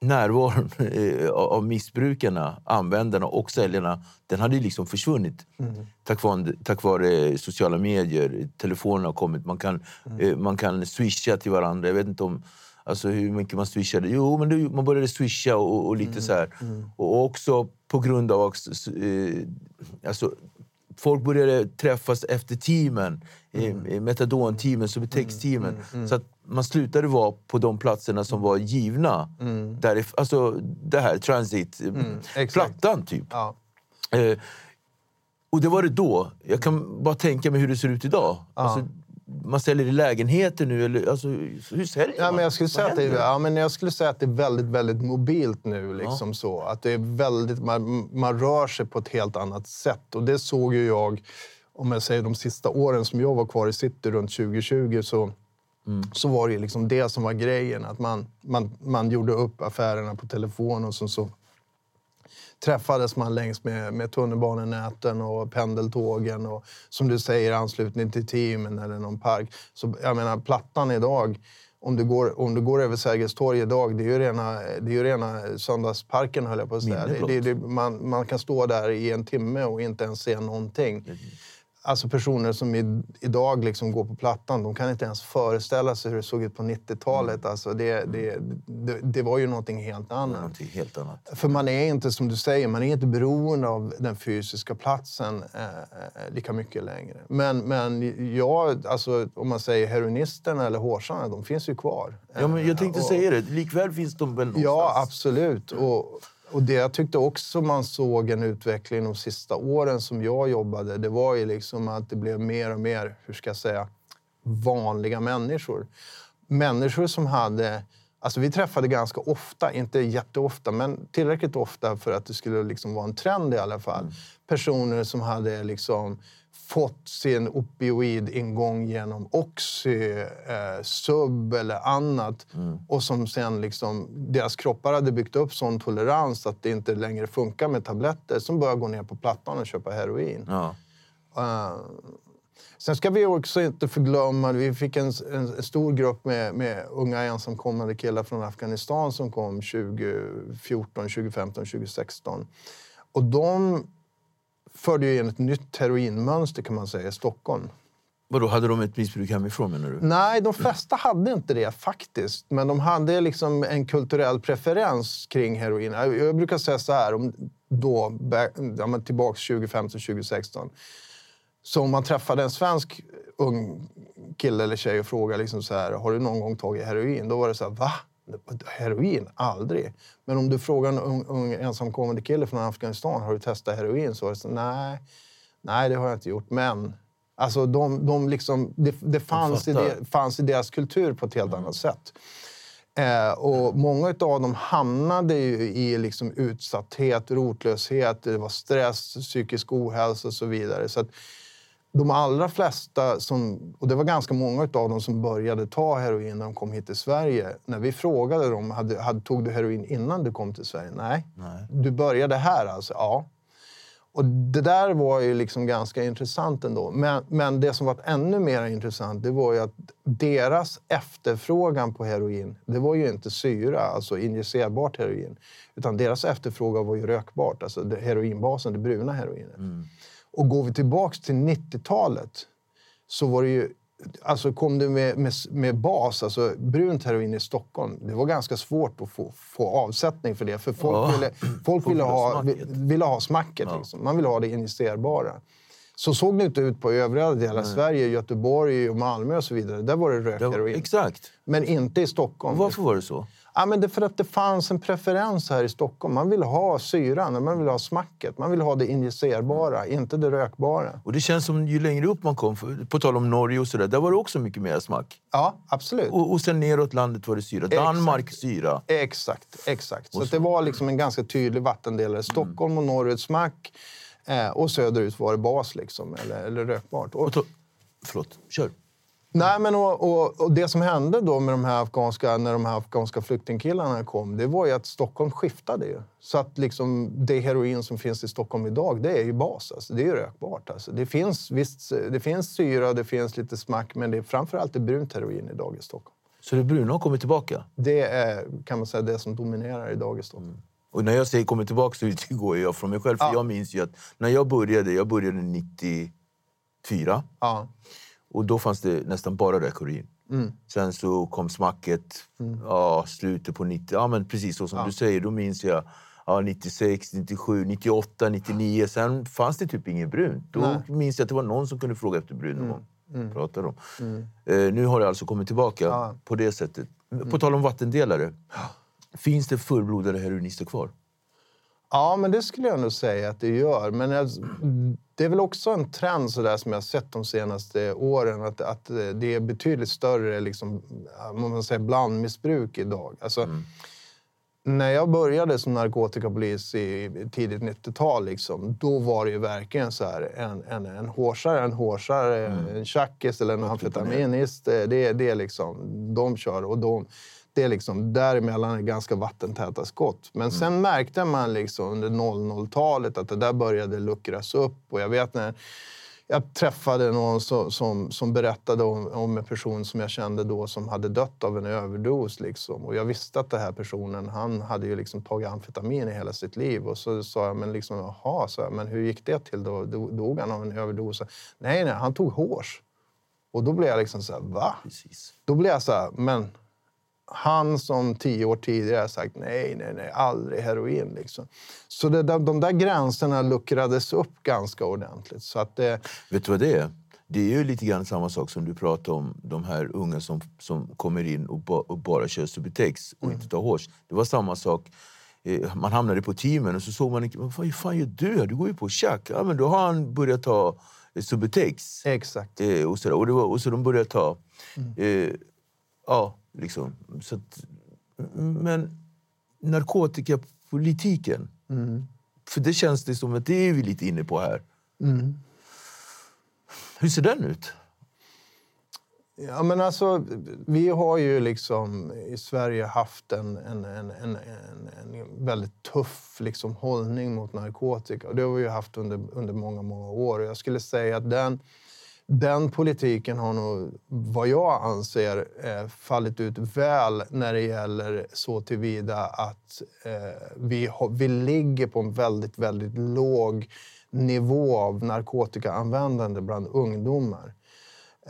närvaron eh, av missbrukarna, användarna och säljarna, den hade ju liksom försvunnit. Tack, vare, tack vare sociala medier, telefonen har kommit, man kan, eh, man kan swisha till varandra. Jag vet inte om alltså hur mycket man swishade. Jo, men det, man började swisha och, och lite så här. Och också på grund av också, eh, alltså, folk började träffas efter teamen, mm. metadonteamen, subtexteamen. Så att man slutade vara på de platserna som var givna. Där det, alltså det här, transit, exakt. plattan typ. Ja. Eh, och det var det då. Jag kan bara tänka mig hur det ser ut idag. Alltså, man säljer i lägenheter nu, eller alltså, hur säljer Ja, man? men jag, skulle säga att det, ja, men jag skulle säga att det är väldigt, väldigt mobilt nu. Liksom så. Att det är väldigt, man, man rör sig på ett helt annat sätt. Och det såg ju jag, om jag säger de sista åren som jag var kvar i city runt 2020, så, så var det liksom det som var grejen. Att man, man, man gjorde upp affärerna på telefon och så, så träffades man längs med, med tunnelbanenäten och pendeltågen och som du säger anslutning till teamen eller någon park. Så jag menar plattan idag, om du går, om du går över Sergels torg idag, det är ju rena, det är ju rena söndagsparken höll jag på att säga. Det, det, man, man kan stå där i en timme och inte ens se någonting. Alltså personer som i, idag liksom går på Plattan, de kan inte ens föreställa sig hur det såg ut på 90-talet. Alltså det, det, det, det var ju någonting helt annat. Någonting helt annat. För man är inte, som du säger, man är inte beroende av den fysiska platsen eh, eh, lika mycket längre. Men, men jag, alltså, om man säger heroinisterna eller hårsarna, de finns ju kvar. Ja, men jag tänkte Eh, och- säga det. Likväl finns de väl någonstans? Ja, absolut. Och, och det jag tyckte också man såg en utveckling de sista åren som jag jobbade, det var ju liksom att det blev mer och mer, hur ska jag säga, vanliga människor. Människor som hade... Alltså vi träffade ganska ofta, inte jätteofta, men tillräckligt ofta för att det skulle liksom vara en trend i alla fall. Personer som hade liksom fått sin opioidingång genom Oxy, eh, Sub eller annat. Och som sen liksom, deras kroppar hade byggt upp sån tolerans att det inte längre funkar med tabletter. Som började gå ner på plattan och köpa heroin. Ja. Eh, sen ska vi också inte förglömma, vi fick en, en, en stor grupp med, med unga ensamkommande killar från Afghanistan som kom 2014, 2015, 2016. Och de förde ju in ett nytt heroinmönster kan man säga i Stockholm. Vadå, hade de ett missbruk hemifrån menar du? Nej, de flesta hade inte det faktiskt. Men de hade liksom en kulturell preferens kring heroin. Jag brukar säga så här, om då, ja, men tillbaks 2015, 2016. Så om man träffade en svensk ung kille eller tjej och frågade liksom så här, har du någon gång tagit heroin? Då var det så här, va? Heroin? Aldrig. Men om du frågar en ung, ung ensamkommande kille från Afghanistan, har du testat heroin? Så så nej, nej det har jag inte gjort. Men alltså de, de liksom, det, det fanns, i det, fanns i deras kultur på ett helt annat sätt. Eh, och många av dem hamnade i liksom utsatthet, rotlöshet, det var stress, psykisk ohälsa och så vidare. Så att de allra flesta, som, och det var ganska många av dem som började ta heroin när de kom hit till Sverige. När vi frågade dem, hade, hade, tog du heroin innan du kom till Sverige? Nej. Nej. Du började här alltså? Ja. Och det där var ju liksom ganska intressant ändå. Men, men det som var ännu mer intressant det var ju att deras efterfrågan på heroin, det var ju inte syra, alltså injicerbart heroin. Utan deras efterfrågan var ju rökbart, alltså heroinbasen, det bruna heroinet. Och går vi tillbaks till 90-talet så var det ju Alltså kom du med, med, med bas, alltså brunt heroin i Stockholm, det var ganska svårt att få, få avsättning för det. För folk Ja. ville, folk ville, ha ville ha smacket. Liksom. Man ville ha det injicerbara. Så såg det inte ut på övriga delar av Sverige, Göteborg och Malmö och så vidare. Där var det rökheroin. exakt. Men inte i Stockholm. Varför var det så? Ja, men det är för att det fanns en preferens här i Stockholm. Man ville ha syran, man ville ha smacket. Man ville ha det injicerbara, inte det rökbara. Och det känns som ju längre upp man kom, för- på tal om Norge och sådär, där var det också mycket mer smack. Ja, absolut. Och, och sen neråt landet var det syra. Exakt. Danmark syra. Exakt, exakt. Så att det var liksom en ganska tydlig vattendelare. Stockholm och norrut smack eh, och söderut var det bas liksom, eller, eller rökbart. Och, Och to- Förlåt, kör. Nej, men och, och, och det som hände då med de här afghanska, när de här afghanska flyktingkillarna kom, det var ju att Stockholm skiftade ju. Så att liksom det heroin som finns i Stockholm idag, det är ju bas. Alltså. Det är ju rökbart. Alltså. Det, finns, visst, det finns syra, det finns lite smack, men det är framförallt det brunt heroin idag i Stockholm. Så det bruna har kommit tillbaka? Det är kan man säga det som dominerar idag i Stockholm. Och när jag säger kommer tillbaka så utgår jag från mig själv. För Ja. jag minns ju att när jag började, jag började 94. Ja. Och då fanns det nästan bara rökheroin. Mm. Sen så kom smacket, ja, slutet på 90. Ja, men precis så som du säger. Då minns jag ja, 96, 97, 98, 99. Sen fanns det typ inget brunt. Då Nej. minns jag att det var någon som kunde fråga efter brun någon gång. Pratade om. Eh, nu har det alltså kommit tillbaka Ja. på det sättet. På tal om vattendelare. Finns det fullblodade heroinister kvar? Ja, men det skulle jag nog säga att det gör. Men jag, det är väl också en trend så där som jag har sett de senaste åren. Att, att det är betydligt större liksom, man säger, blandmissbruk idag. Alltså, När jag började som narkotikapolis i tidigt 90-tal, liksom, då var det ju verkligen så här, en, en, en hårsare, en hårsare, en tjackis eller en amfetaminist. eh, Det, det är liksom, de kör och de, det är liksom, däremellan är ganska vattentäta skott. Men sen märkte man liksom under 00-talet att det där började luckras upp. Och jag vet när jag träffade någon som, som, som berättade om, om en person som jag kände då som hade dött av en överdos. Liksom. Och jag visste att den här personen han hade ju liksom tagit amfetamin i hela sitt liv. Och så sa jag, men liksom, jaha, så jag, men hur gick det till då? Do- Dog han av en överdos? Nej, nej, han tog hårs. Och då blev jag liksom så här, va? Precis. Då blev jag så här, men han som tio år tidigare sagt nej, nej, nej, aldrig heroin. Liksom. Så det, de, de där gränserna luckrades upp ganska ordentligt. Så att det, Vet du vad det är? Det är ju lite grann samma sak som du pratar om de här unga som, som kommer in och, ba, och bara kör Subutex och inte tar hårs. Det var samma sak. Eh, Man hamnade på teamen och så såg man inte, vad fan gör du? Du går ju på tjack. Ja, men då har han börjat ta eh, Subutex. exakt. Eh, och, så och, var, och så de började ta... Eh, ja, liksom. Så att, men narkotikapolitiken. För det känns det som att det är vi lite inne på här. Hur ser den ut? Ja, men alltså, vi har ju liksom i Sverige haft en, en, en, en, en, väldigt tuff liksom, hållning mot narkotika. Och det har vi haft under, under många, många år. Och jag skulle säga att den, den politiken har nog, vad jag anser, eh, fallit ut väl när det gäller så tillvida att eh, vi, har, vi ligger på en väldigt, väldigt låg nivå av narkotikaanvändande bland ungdomar.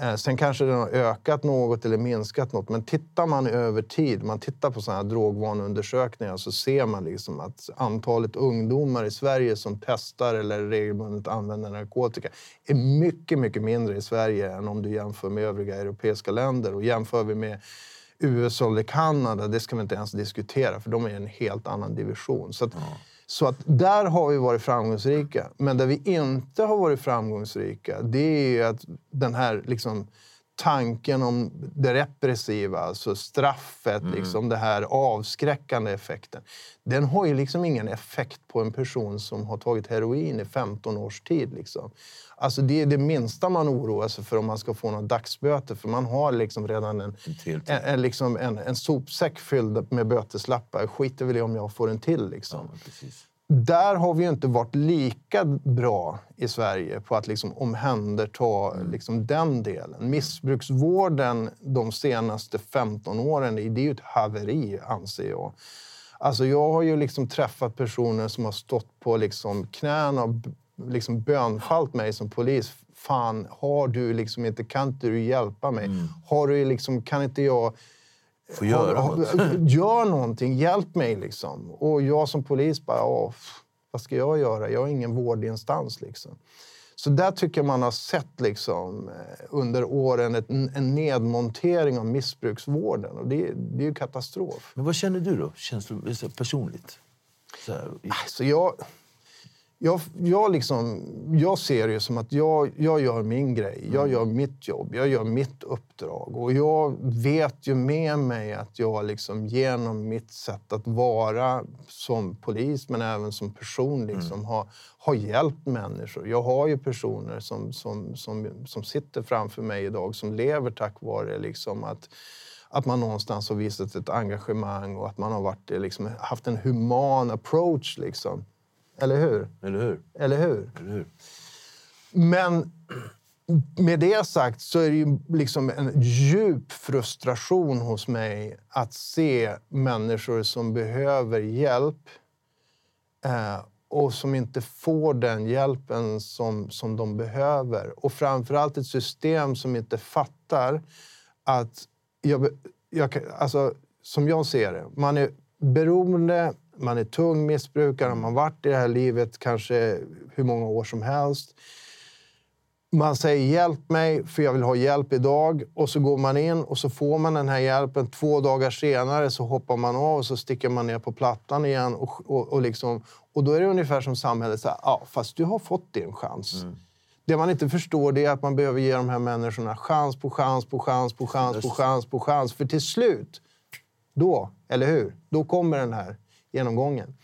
Eh, sen kanske den har ökat något eller minskat något. Men tittar man över tid, man tittar på sådana här drogvaneundersökningar så ser man liksom att antalet ungdomar i Sverige som testar eller regelbundet använder narkotika är mycket, mycket mindre i Sverige än om du jämför med övriga europeiska länder. Och jämför vi med USA eller Kanada, det ska vi inte ens diskutera för de är i en helt annan division. Så att, så att där har vi varit framgångsrika. Men där vi inte har varit framgångsrika, det är ju att den här liksom tanken om det repressiva, alltså straffet, Mm. liksom det här avskräckande effekten. Den har ju liksom ingen effekt på en person som har tagit heroin i 15 års tid. Liksom. Alltså det är det minsta man oroar sig för om man ska få några dagsböter. För man har liksom redan en, En en, en, liksom en, en sopsäck fylld med böteslappar. Skiter väl i om jag får en till. Liksom Ja, precis. Där har vi ju inte varit lika bra i Sverige på att liksom omhänderta liksom den delen. Missbruksvården de senaste 15 åren, det är ju ett haveri anser jag. Alltså jag har ju liksom träffat personer som har stått på liksom knäna och liksom bönfallt mig som polis. Fan, har du liksom inte, kan inte du hjälpa mig? Har du liksom, kan inte jag Får göra har- något. Gör någonting, hjälp mig liksom. Och jag som polis bara, "Åh, vad ska jag göra? Jag har ingen vårdinstans liksom. Så där tycker man har sett liksom, eh, under åren ett, en nedmontering av missbruksvården. Och det, det är ju katastrof. Men vad känner du då, så här, personligt? Så här, i- Så jag, jag, jag, liksom, jag ser det som att jag, jag gör min grej. Jag gör mitt jobb. Jag gör mitt uppdrag. Och jag vet ju med mig att jag liksom genom mitt sätt att vara som polis, men även som person, liksom, har, har hjälpt människor. Jag har ju personer som, som, som, som sitter framför mig idag som lever tack vare liksom, att att man någonstans har visat ett engagemang och att man har varit, liksom, haft en human approach. Liksom. Eller hur? Eller hur? Eller hur? Eller hur? Men med det sagt så är det ju liksom en djup frustration hos mig att se människor som behöver hjälp eh, och som inte får den hjälpen som, som de behöver. Och framförallt ett system som inte fattar att... Jag, jag, alltså, som jag ser det, man är beroende, man är tung missbrukare, man har varit i det här livet kanske hur många år som helst. Man säger hjälp mig för jag vill ha hjälp idag. Och så går man in och så får man den här hjälpen. Två dagar senare så hoppar man av och så sticker man ner på plattan igen. Och, och, och, liksom, och då är det ungefär som samhället säger, ja fast du har fått din chans. Det man inte förstår det är att man behöver ge de här människorna chans på chans på chans på chans på chans på chans. För till slut, då, eller hur? Då kommer den här genomgången.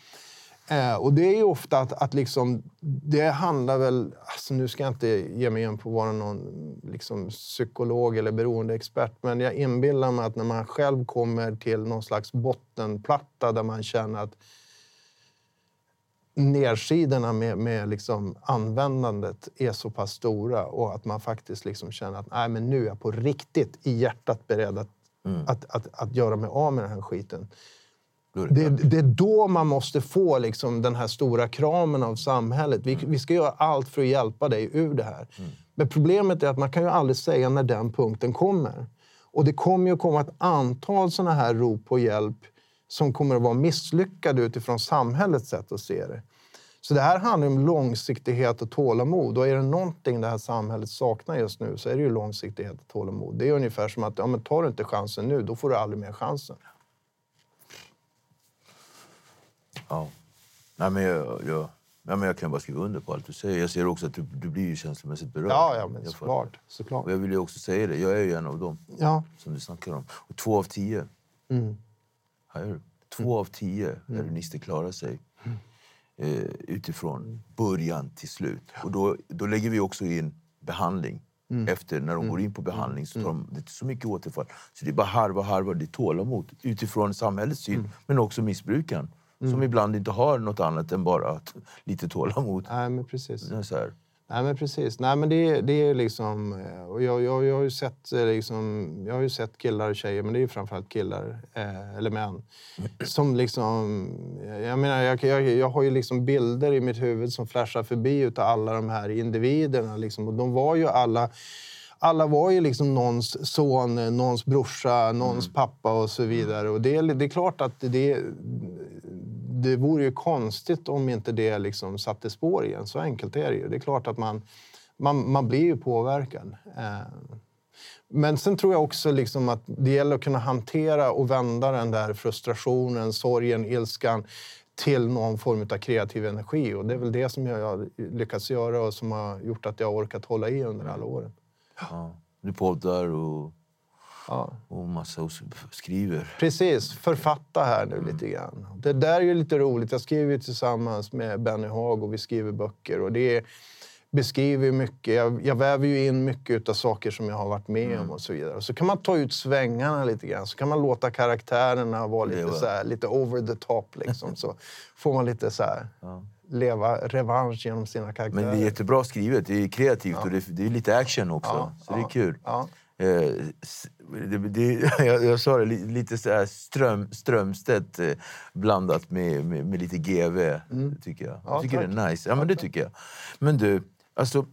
Eh, och det är ju ofta att, att liksom, det handlar väl... Alltså nu ska jag inte ge mig in på att vara någon liksom, psykolog eller beroendeexpert, men jag inbillar mig att när man själv kommer till någon slags bottenplatta där man känner att nedsidorna med, med liksom användandet är så pass stora och att man faktiskt liksom känner att Nej, men nu är jag på riktigt i hjärtat beredd att, att, att, att göra mig av med den här skiten. Det Det, är då man måste få liksom den här stora kramen av samhället. Vi, vi ska göra allt för att hjälpa dig ur det här. Men problemet är att man kan ju aldrig säga när den punkten kommer. Och det kommer ju komma ett antal såna här rop på hjälp som kommer att vara misslyckade utifrån samhällets sätt att se det. Så det här handlar om långsiktighet och tålamod. Och är det någonting det här samhället saknar just nu så är det ju långsiktighet och tålamod. Det är ungefär som att ja, men tar du inte chansen nu, då får du aldrig mer chansen. Ja. Nej, men jag, jag, nej, men jag kan bara skriva under på allt du säger. Jag ser också att du, du blir ju känslomässigt berörd. Ja, ja, men Jag såklart. såklart. Och jag vill ju också säga det, jag är ju en av dem Ja. som du snackar om. Och två av tio, Mm. du? Två av tio heroinister klarar sig eh, utifrån början till slut. Och då, då lägger vi också in behandling. Efter, när de går in på behandling så tar de, det är så mycket återfall. Så det är bara harva, harva, det är tålamod utifrån samhällets syn, men också missbrukaren. Som ibland inte har något annat än bara att, lite tålamod. Nej, men precis. Så här. Nej, men precis. Nej, men det, det är liksom... eh, Och jag, jag, jag, har ju sett, eh, liksom, jag har ju sett killar och tjejer, men det är ju framförallt killar, eh, eller män, som liksom... Jag menar, jag, jag, jag har ju liksom bilder i mitt huvud som flashar förbi utav alla de här individerna. Liksom, och de var ju alla... Alla var ju liksom någons son, någons brorsa, någons pappa och så vidare. Och det, det är klart att det, det vore ju konstigt om inte det liksom satte spår igen. Så enkelt är det ju. Det är klart att man, man, man blir ju påverkad. Eh, men sen tror jag också liksom att det gäller att kunna hantera och vända den där frustrationen, sorgen, ilskan till någon form av kreativ energi. Och det är väl det som jag har lyckats göra och som har gjort att jag har orkat hålla i under alla åren. Ja. Du poddar och, Ja. och massa skriver. Precis, författa här nu lite grann. Det där är ju lite roligt. Jag skriver ju tillsammans med Benny Haag och vi skriver böcker. Och det är, beskriver mycket. Jag, jag väver ju in mycket av saker som jag har varit med om och så vidare. Så kan man ta ut svängarna lite grann. Så kan man låta karaktärerna vara lite, så här, lite over the top. Liksom. Så får man lite så här, leva revansch genom sina karaktärer. Men det är jättebra skrivet, det är kreativt och det, är- det är lite action också. Ja, så det ja, är kul. Ja. Eh, det, det, jag, jag sa det, li- lite så här ström, Strömstedt eh, blandat med, med, med lite GV, tycker jag. Mm. Ja, jag tycker tack. det är nice. Ja, men det tycker jag. Men du, alltså...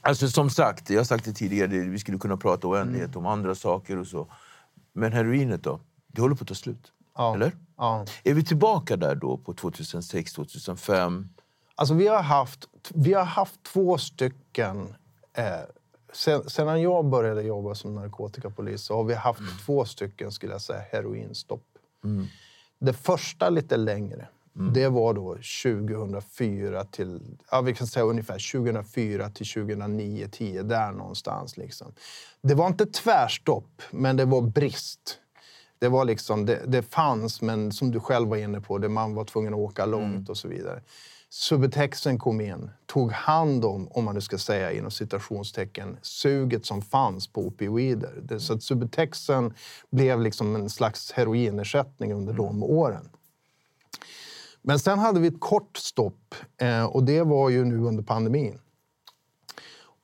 Alltså som sagt, jag har sagt det tidigare, vi skulle kunna prata oändlighet Mm. om andra saker och så. Men heroinet då? Det håller på att ta slut. Ja. Eller? Ja. Är vi tillbaka där då på 2006, 2005? Alltså vi har haft, vi har haft två stycken... Eh, sen, sedan jag började jobba som narkotikapolis så har vi haft två stycken skulle jag säga, heroinstopp. Det första lite längre. Det var då 2004 till, ja, vi kan säga ungefär 2004 till 2009, 10 där någonstans. Liksom. Det var inte tvärstopp, men det var brist. Det, var liksom, det, det fanns, men som du själv var inne på, det man var tvungen att åka långt och så vidare. Subutexen kom in, tog hand om, om man nu ska säga inom citationstecken, suget som fanns på opioider. Det, så att Subutexen blev liksom en slags heroinersättning under de åren. Men sen hade vi ett kort stopp eh, och det var ju nu under pandemin.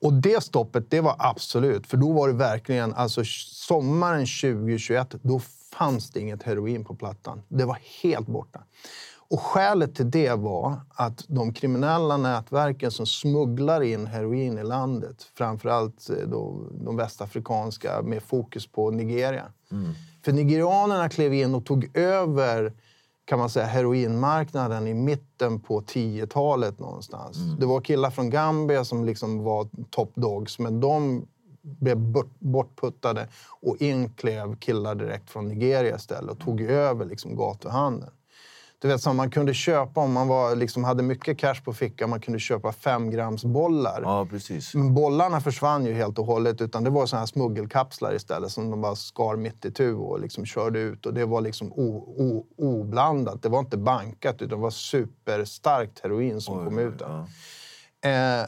Och det stoppet, det var absolut, för då var det verkligen, alltså sommaren 2021, då fanns det inget heroin på plattan. Det var helt borta. Och skälet till det var att de kriminella nätverken som smugglar in heroin i landet, framförallt eh, då de västafrikanska med fokus på Nigeria. För nigerianerna klev in och tog över kan man säga, heroinmarknaden i mitten på 10-talet någonstans. Det var killar från Gambia som liksom var top dogs, men de blev bort- bortputtade och in klev killar direkt från Nigeria istället och tog över liksom gatuhandeln. Du vet, som man kunde köpa om man var, liksom, hade mycket cash på fickan, man kunde köpa fem grams bollar. Ja, precis. Men bollarna försvann ju helt och hållet. Utan det var såna här smuggelkapslar istället som de bara skar mitt i tu och liksom körde ut. Och det var liksom o, o, oblandat. Det var inte bankat utan det var superstarkt heroin som kom ut. där. Eh,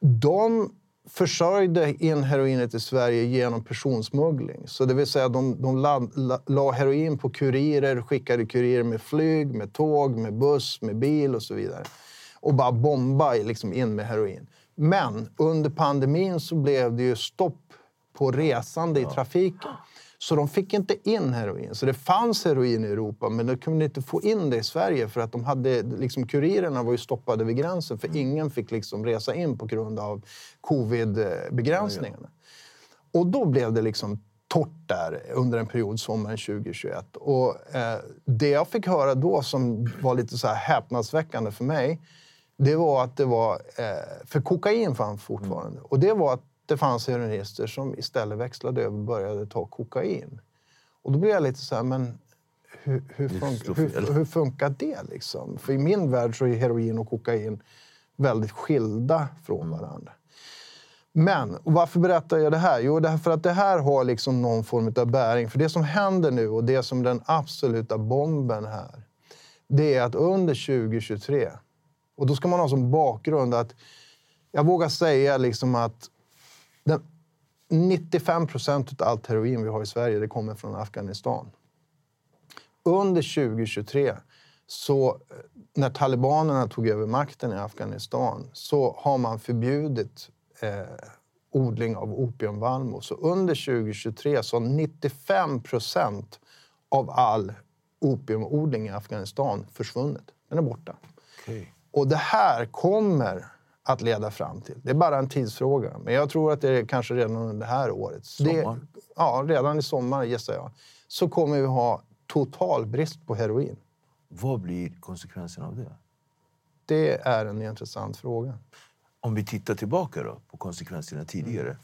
de försörjde in heroinet i Sverige genom personsmuggling. Så det vill säga de, de la, la, la heroin på kurirer, skickade kurirer med flyg, med tåg, med buss, med bil och så vidare. Och bara bomba liksom in med heroin. Men under pandemin så blev det ju stopp på resande i trafiken. Så de fick inte in heroin. Så det fanns heroin i Europa, men de kunde inte få in det i Sverige för att de hade, liksom, kurirerna var ju stoppade vid gränsen för ingen fick liksom resa in på grund av covid-begränsningarna. Och då blev det liksom torrt där under en period sommaren 2021. Och eh, det jag fick höra då som var lite så här häpnadsväckande för mig, det var att det var... Eh, för kokain fanns fortfarande. Och det var att det fanns heroinister som istället växlade över och började ta kokain. Och då blev jag lite så här, men hur, hur, fun- hur, hur funkar det liksom? För i min värld så är heroin och kokain väldigt skilda från varandra. Men varför berättar jag det här? Jo, därför att det här har liksom någon form av bäring. För det som händer nu och det som den absoluta bomben här, det är att under 2023, och då ska man ha som bakgrund att jag vågar säga liksom att den 95 procent av allt heroin vi har i Sverige det kommer från Afghanistan. Under 2023, så eh, när talibanerna tog över makten i Afghanistan så har man förbjudit eh, odling av opiumvallmo. Så under 2023 så har 95 procent av all opiumodling i Afghanistan försvunnit. Den är borta. Okej. Och det här kommer att leda fram till, det är bara en tidsfråga, men jag tror att det är kanske redan under det här året. Så Det, Sommar? ja, redan i sommar gissar jag. Så kommer vi ha total brist på heroin. Vad blir konsekvensen av det? Det är en intressant fråga. Om vi tittar tillbaka då, på konsekvenserna tidigare.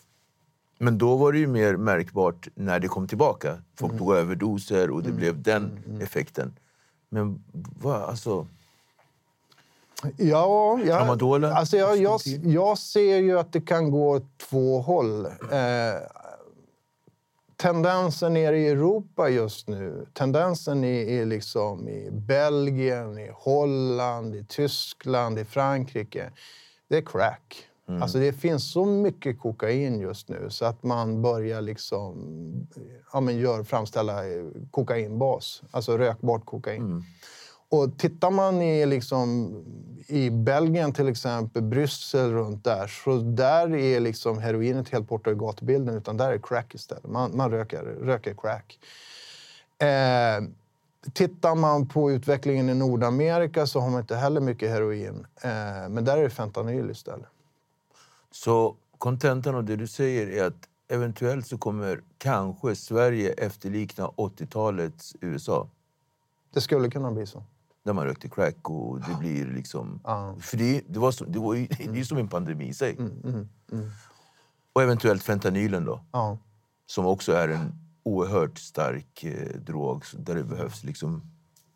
Men då var det ju mer märkbart när det kom tillbaka. Folk tog överdoser och det blev den effekten. Men vad, alltså... Ja, jag, alltså jag, jag, jag ser ju att det kan gå åt två håll. Eh, tendensen nere i Europa just nu, tendensen i, i, liksom, i Belgien, i Holland, i Tyskland, i Frankrike, det är crack. Alltså det finns så mycket kokain just nu så att man börjar liksom, ja, men gör, framställa eh, kokainbas, alltså rökbart kokain. Och tittar man i, liksom, i Belgien till exempel, Bryssel runt där, så där är liksom heroinet helt borta ur gatubilden, utan där är crack istället. Man, man röker, röker crack. Eh, tittar man på utvecklingen i Nordamerika så har man inte heller mycket heroin, eh, men där är det fentanyl istället. Så kontentan av det du säger är att eventuellt så kommer kanske Sverige efterlikna 80-talets USA. Det skulle kunna bli så. Där man rökte crack och det blir liksom... För det, det, var så, det, var ju, det är som en pandemi i sig. Mm, Och eventuellt fentanylen då, som också är en oerhört stark eh, drog där det behövs liksom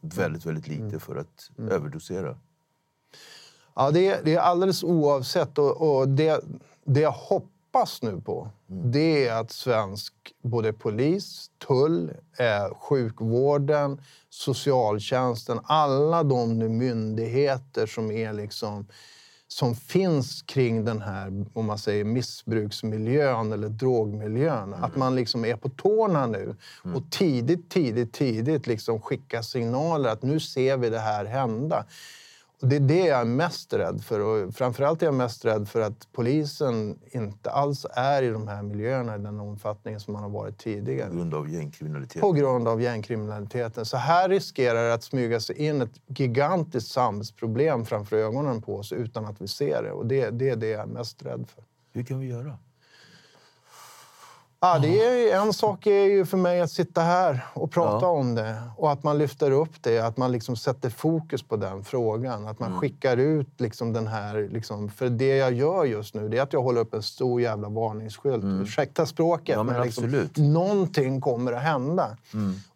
väldigt, väldigt lite Mm. för att överdosera. Ja, det är, det är alldeles oavsett. Och, och det, det jag hoppas nu på det är att svensk både polis, tull, eh, sjukvården, socialtjänsten, alla de nu myndigheter som är liksom som finns kring den här om man säger, missbruksmiljön eller drogmiljön. Att man liksom är på tårna nu och tidigt, tidigt, tidigt liksom skickar signaler att nu ser vi det här hända. Och det är det jag är mest rädd för. Och framförallt är jag mest rädd för att polisen inte alls är i de här miljöerna i den omfattning som man har varit tidigare. På grund av gängkriminalitet. På grund av gängkriminaliteten. Så här riskerar det att smyga sig in ett gigantiskt samhällsproblem framför ögonen på oss utan att vi ser det. Och det, det är det jag är mest rädd för. Hur kan vi göra? Ja, det är, en sak är ju för mig att sitta här och prata Ja. om det och att man lyfter upp det, att man liksom sätter fokus på den frågan. Att man Mm. skickar ut liksom den här... Liksom, för det jag gör just nu det är att jag håller upp en stor jävla varningsskylt. Ursäkta språket, Mm. Ja, men liksom, absolut. Mm. någonting kommer att hända.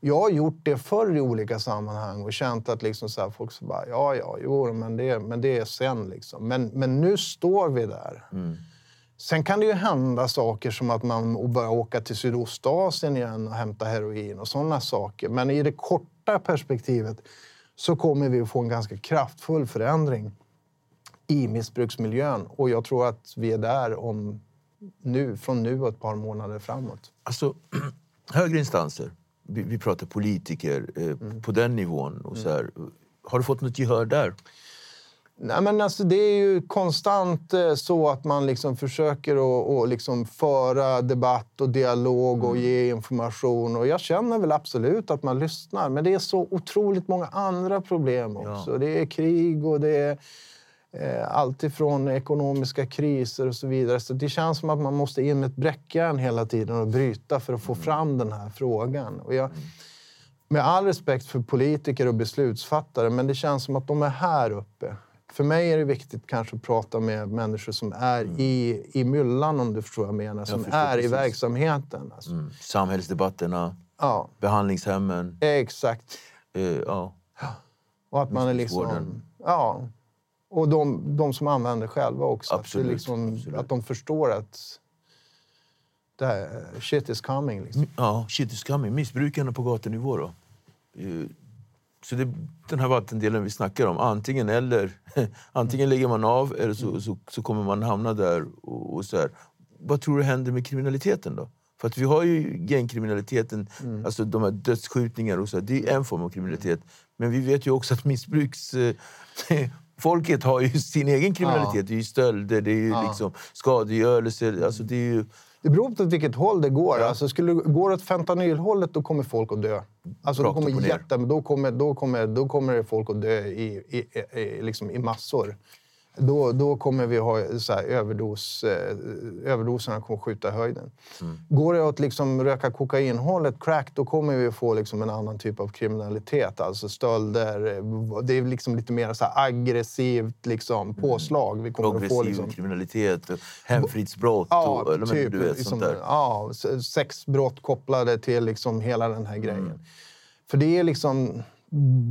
Jag har gjort det förr i olika sammanhang och känt att liksom så här, folk så bara, ja, ja, jo, men det, men det är sen. Liksom. Men, men nu står vi där. Mm. Sen kan det ju hända saker som att man börjar åka till Sydostasien igen och hämta heroin och sådana saker. Men i det korta perspektivet så kommer vi att få en ganska kraftfull förändring i missbruksmiljön. Och jag tror att vi är där om nu, från nu och ett par månader framåt. Alltså, högre instanser, vi, vi pratar politiker eh, Mm. på den nivån. Och så här, har du fått något gehör där? Nej, men alltså, det är ju konstant eh, så att man liksom försöker att, att liksom föra debatt och dialog och ge information. Och jag känner väl absolut att man lyssnar. Men det är så otroligt många andra problem också. Det är krig och det är eh, allt ifrån ekonomiska kriser och så vidare. Så det känns som att man måste in med ett bräckjärn hela tiden och bryta för att få fram den här frågan. Och jag, med all respekt för politiker och beslutsfattare, men det känns som att de är här uppe. För mig är det viktigt kanske att prata med människor som är i, i myllan, om du förstår vad jag menar. Som förstår är i precis. verksamheten. Alltså. Mm. Samhällsdebatterna, Ja, behandlingshemmen. exakt. Eh, ja. Och att man är liksom... Ja. Och de, de som använder själva också. Absolut, Att, liksom, absolut. att de förstår att det här, shit is coming. Liksom. ja, shit is coming. Missbrukarna på gatunivå då? Så det, den här vattendelen vi snackar om, antingen eller. Antingen lägger man av eller så, så, så kommer man hamna där. Och, och så här. Vad tror du händer med kriminaliteten då? För att vi har ju gängkriminaliteten, alltså de här dödsskjutningar och så. Det är en form av kriminalitet. Men vi vet ju också att missbruks... eh, Folket har ju sin egen kriminalitet. Det är ju stölder, det är ju liksom skadegörelse. Alltså det är ju... Det beror på vilket håll det går. Alltså, skulle det gå åt fentanylhållet då kommer folk att dö. Alltså, då, kommer ner. jätte, då, kommer, då, kommer, då kommer folk att dö i, i, i, i, liksom i massor. Då, då kommer vi ha så här, överdos, eh, överdoserna kommer skjuta i höjden. Mm. Går det åt liksom röka kokainhållet, crack, då kommer vi få liksom en annan typ av kriminalitet. Alltså stölder. eh, Det är liksom lite mer så här aggressivt liksom, påslag. Vi kommer att få progressiv liksom, kriminalitet, hemfridsbrott Ja, och eller, typ. du vet, liksom, sånt där. Ja, sexbrott kopplade till liksom hela den här grejen. Mm. För det är liksom...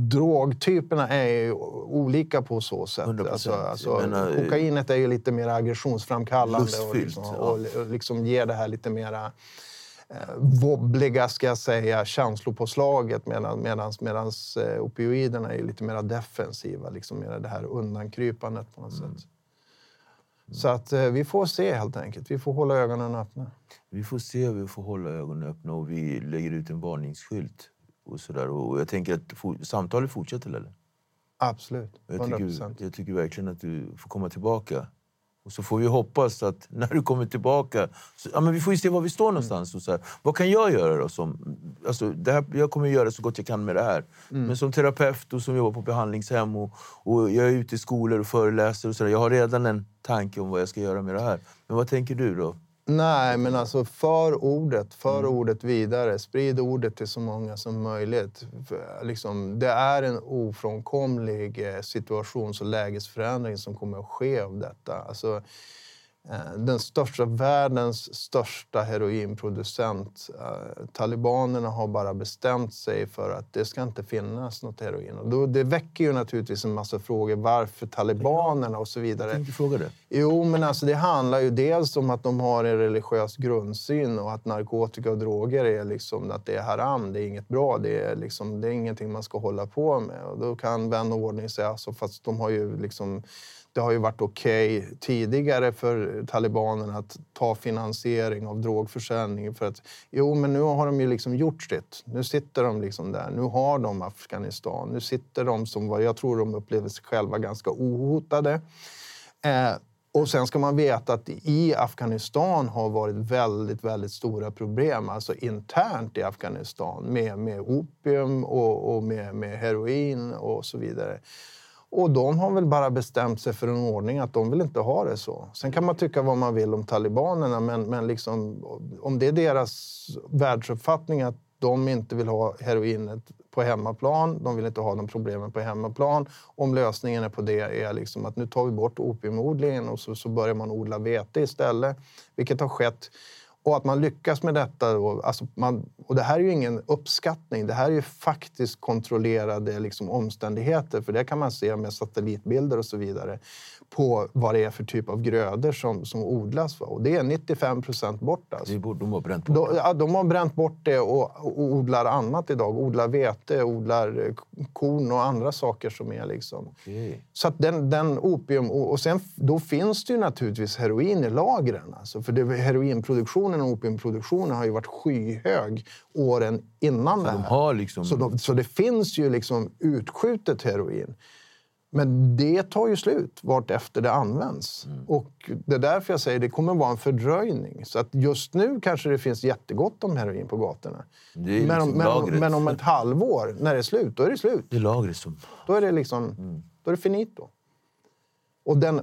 drogtyperna är ju olika på så sätt. 100%. Alltså, alltså, menar, eh, kokainet är ju lite mer aggressionsframkallande och, Lustfyllt, liksom, ja. och, och liksom ger det här lite mera eh, wobbliga, ska jag säga, känslopåslaget medan eh, opioiderna är lite mer defensiva, liksom mer det här undankrypandet på något Mm. sätt. Så att eh, vi får se helt enkelt. Vi får hålla ögonen öppna. Vi får se, vi får hålla ögonen öppna och vi lägger ut en varningsskylt. Och så där. Och jag tänker att for, samtalet fortsätter, eller? Absolut. Jag 100 tycker, jag tycker verkligen att du får komma tillbaka. Och så får vi hoppas att när du kommer tillbaka... Så, ja, men vi får se var vi står någonstans. Och så här, vad kan jag göra då? Som, alltså, det här, jag kommer göra så gott jag kan med det här. Men som terapeut och som jobbar på behandlingshem och, och jag är ute i skolor och föreläser och så där, Jag har redan en tanke om vad jag ska göra med det här. Men vad tänker du då? Nej, men alltså för ordet, för Mm. ordet vidare. Sprid ordet till så många som möjligt. Liksom, det är en ofrånkomlig eh, situations och lägesförändring som kommer att ske av detta. Alltså, den största, världens största heroinproducent. Eh, talibanerna har bara bestämt sig för att det ska inte finnas något heroin. Och då, det väcker ju naturligtvis en massa frågor. Varför talibanerna och så vidare. Jag tänkte fråga det. Jo, men alltså det handlar ju dels om att de har en religiös grundsyn och att narkotika och droger är liksom att det är haram, det är inget bra, det är, liksom, det är ingenting man ska hålla på med. Och då kan vän och ordning säga, alltså, fast de har ju liksom, det har ju varit okej tidigare för talibanerna att ta finansiering av drogförsäljning. För att, jo, men nu har de ju liksom gjort sitt. Nu sitter de liksom där. Nu har de Afghanistan. Nu sitter de som vad jag tror de upplever sig själva ganska ohotade. Eh, och sen ska man veta att i Afghanistan har varit väldigt, väldigt stora problem, alltså internt i Afghanistan med, med opium och, och med, med heroin och så vidare. Och de har väl bara bestämt sig för en ordning att de vill inte ha det så. Sen kan man tycka vad man vill om talibanerna, men, men liksom, om det är deras världsuppfattning att de inte vill ha heroinet på hemmaplan, de vill inte ha de problemen på hemmaplan. Om lösningen är på det är liksom att nu tar vi bort opiumodlingen och så, så börjar man odla vete istället, vilket har skett. Och att man lyckas med detta. Då, alltså man, och det här är ju ingen uppskattning. Det här är ju faktiskt kontrollerade liksom, omständigheter. För det kan man se med satellitbilder och så vidare på vad det är för typ av grödor som, som odlas. Va? Och det är 95 procent bort. Alltså. De har bränt bort De, ja, de har bränt bort det och, och odlar annat idag. Odlar vete, odlar eh, korn och andra saker som är liksom... Okej. Så att den, den opium... Och och sen, då finns det ju naturligtvis heroin i lagren. Alltså, för det, heroinproduktionen och opiumproduktionen har ju varit skyhög åren innan det De här. har liksom... Så, de, så det finns ju liksom utskjutet heroin. Men det tar ju slut vart efter det används. Mm. Och det är därför jag säger det kommer vara en fördröjning. Så att just nu kanske det finns jättegott om heroin på gatorna. Det är men, om, liksom men, om, men om ett halvår, när det är slut, då är det slut. Det är lagret som... Då är det liksom, Mm. då är det finito. Och den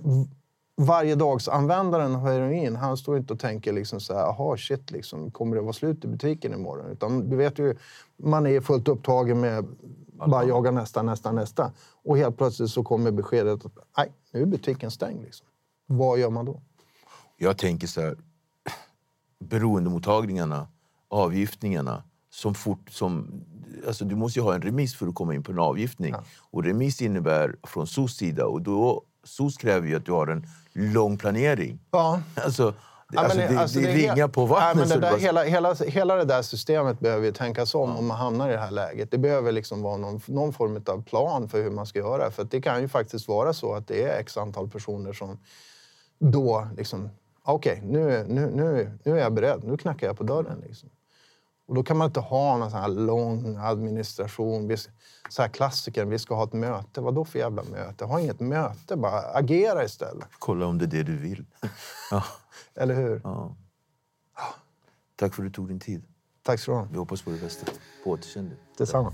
varje dags användaren av heroin, han står inte och tänker liksom så här, aha shit, liksom, kommer det vara slut i butiken imorgon? Utan du vet ju, man är fullt upptagen med bara jaga nästa, nästa, nästa. Och helt plötsligt så kommer beskedet att nej, nu är butiken stängd. Liksom. Vad gör man då? Jag tänker så här, beroendemottagningarna, avgiftningarna, som fort som... Alltså du måste ju ha en remiss för att komma in på en avgiftning. Ja. Och remiss innebär från SOS sida och då, SOS kräver ju att du har en lång planering. Ja, Alltså, det, Ja, alltså, men det, alltså, det, är ringar på vattnet. Så det det där, hela, hela, hela det där systemet behöver ju tänkas om om man hamnar i det här läget. Det behöver liksom vara någon, någon form av plan för hur man ska göra. För det kan ju faktiskt vara så att det är x antal personer som då liksom... Okej, nu, nu, nu, nu är jag beredd. Nu knackar jag på dörren. Liksom. Och då kan man inte ha någon sån här lång administration. Så här klassiker, vi ska ha ett möte. Vad då för jävla möte? Ha inget möte, bara agera istället. Kolla om det är det du vill. ja, Eller hur? ja. Tack för att du tog din tid. Tack så du ha. Vi hoppas på det bästa. På återseende. Detsamma.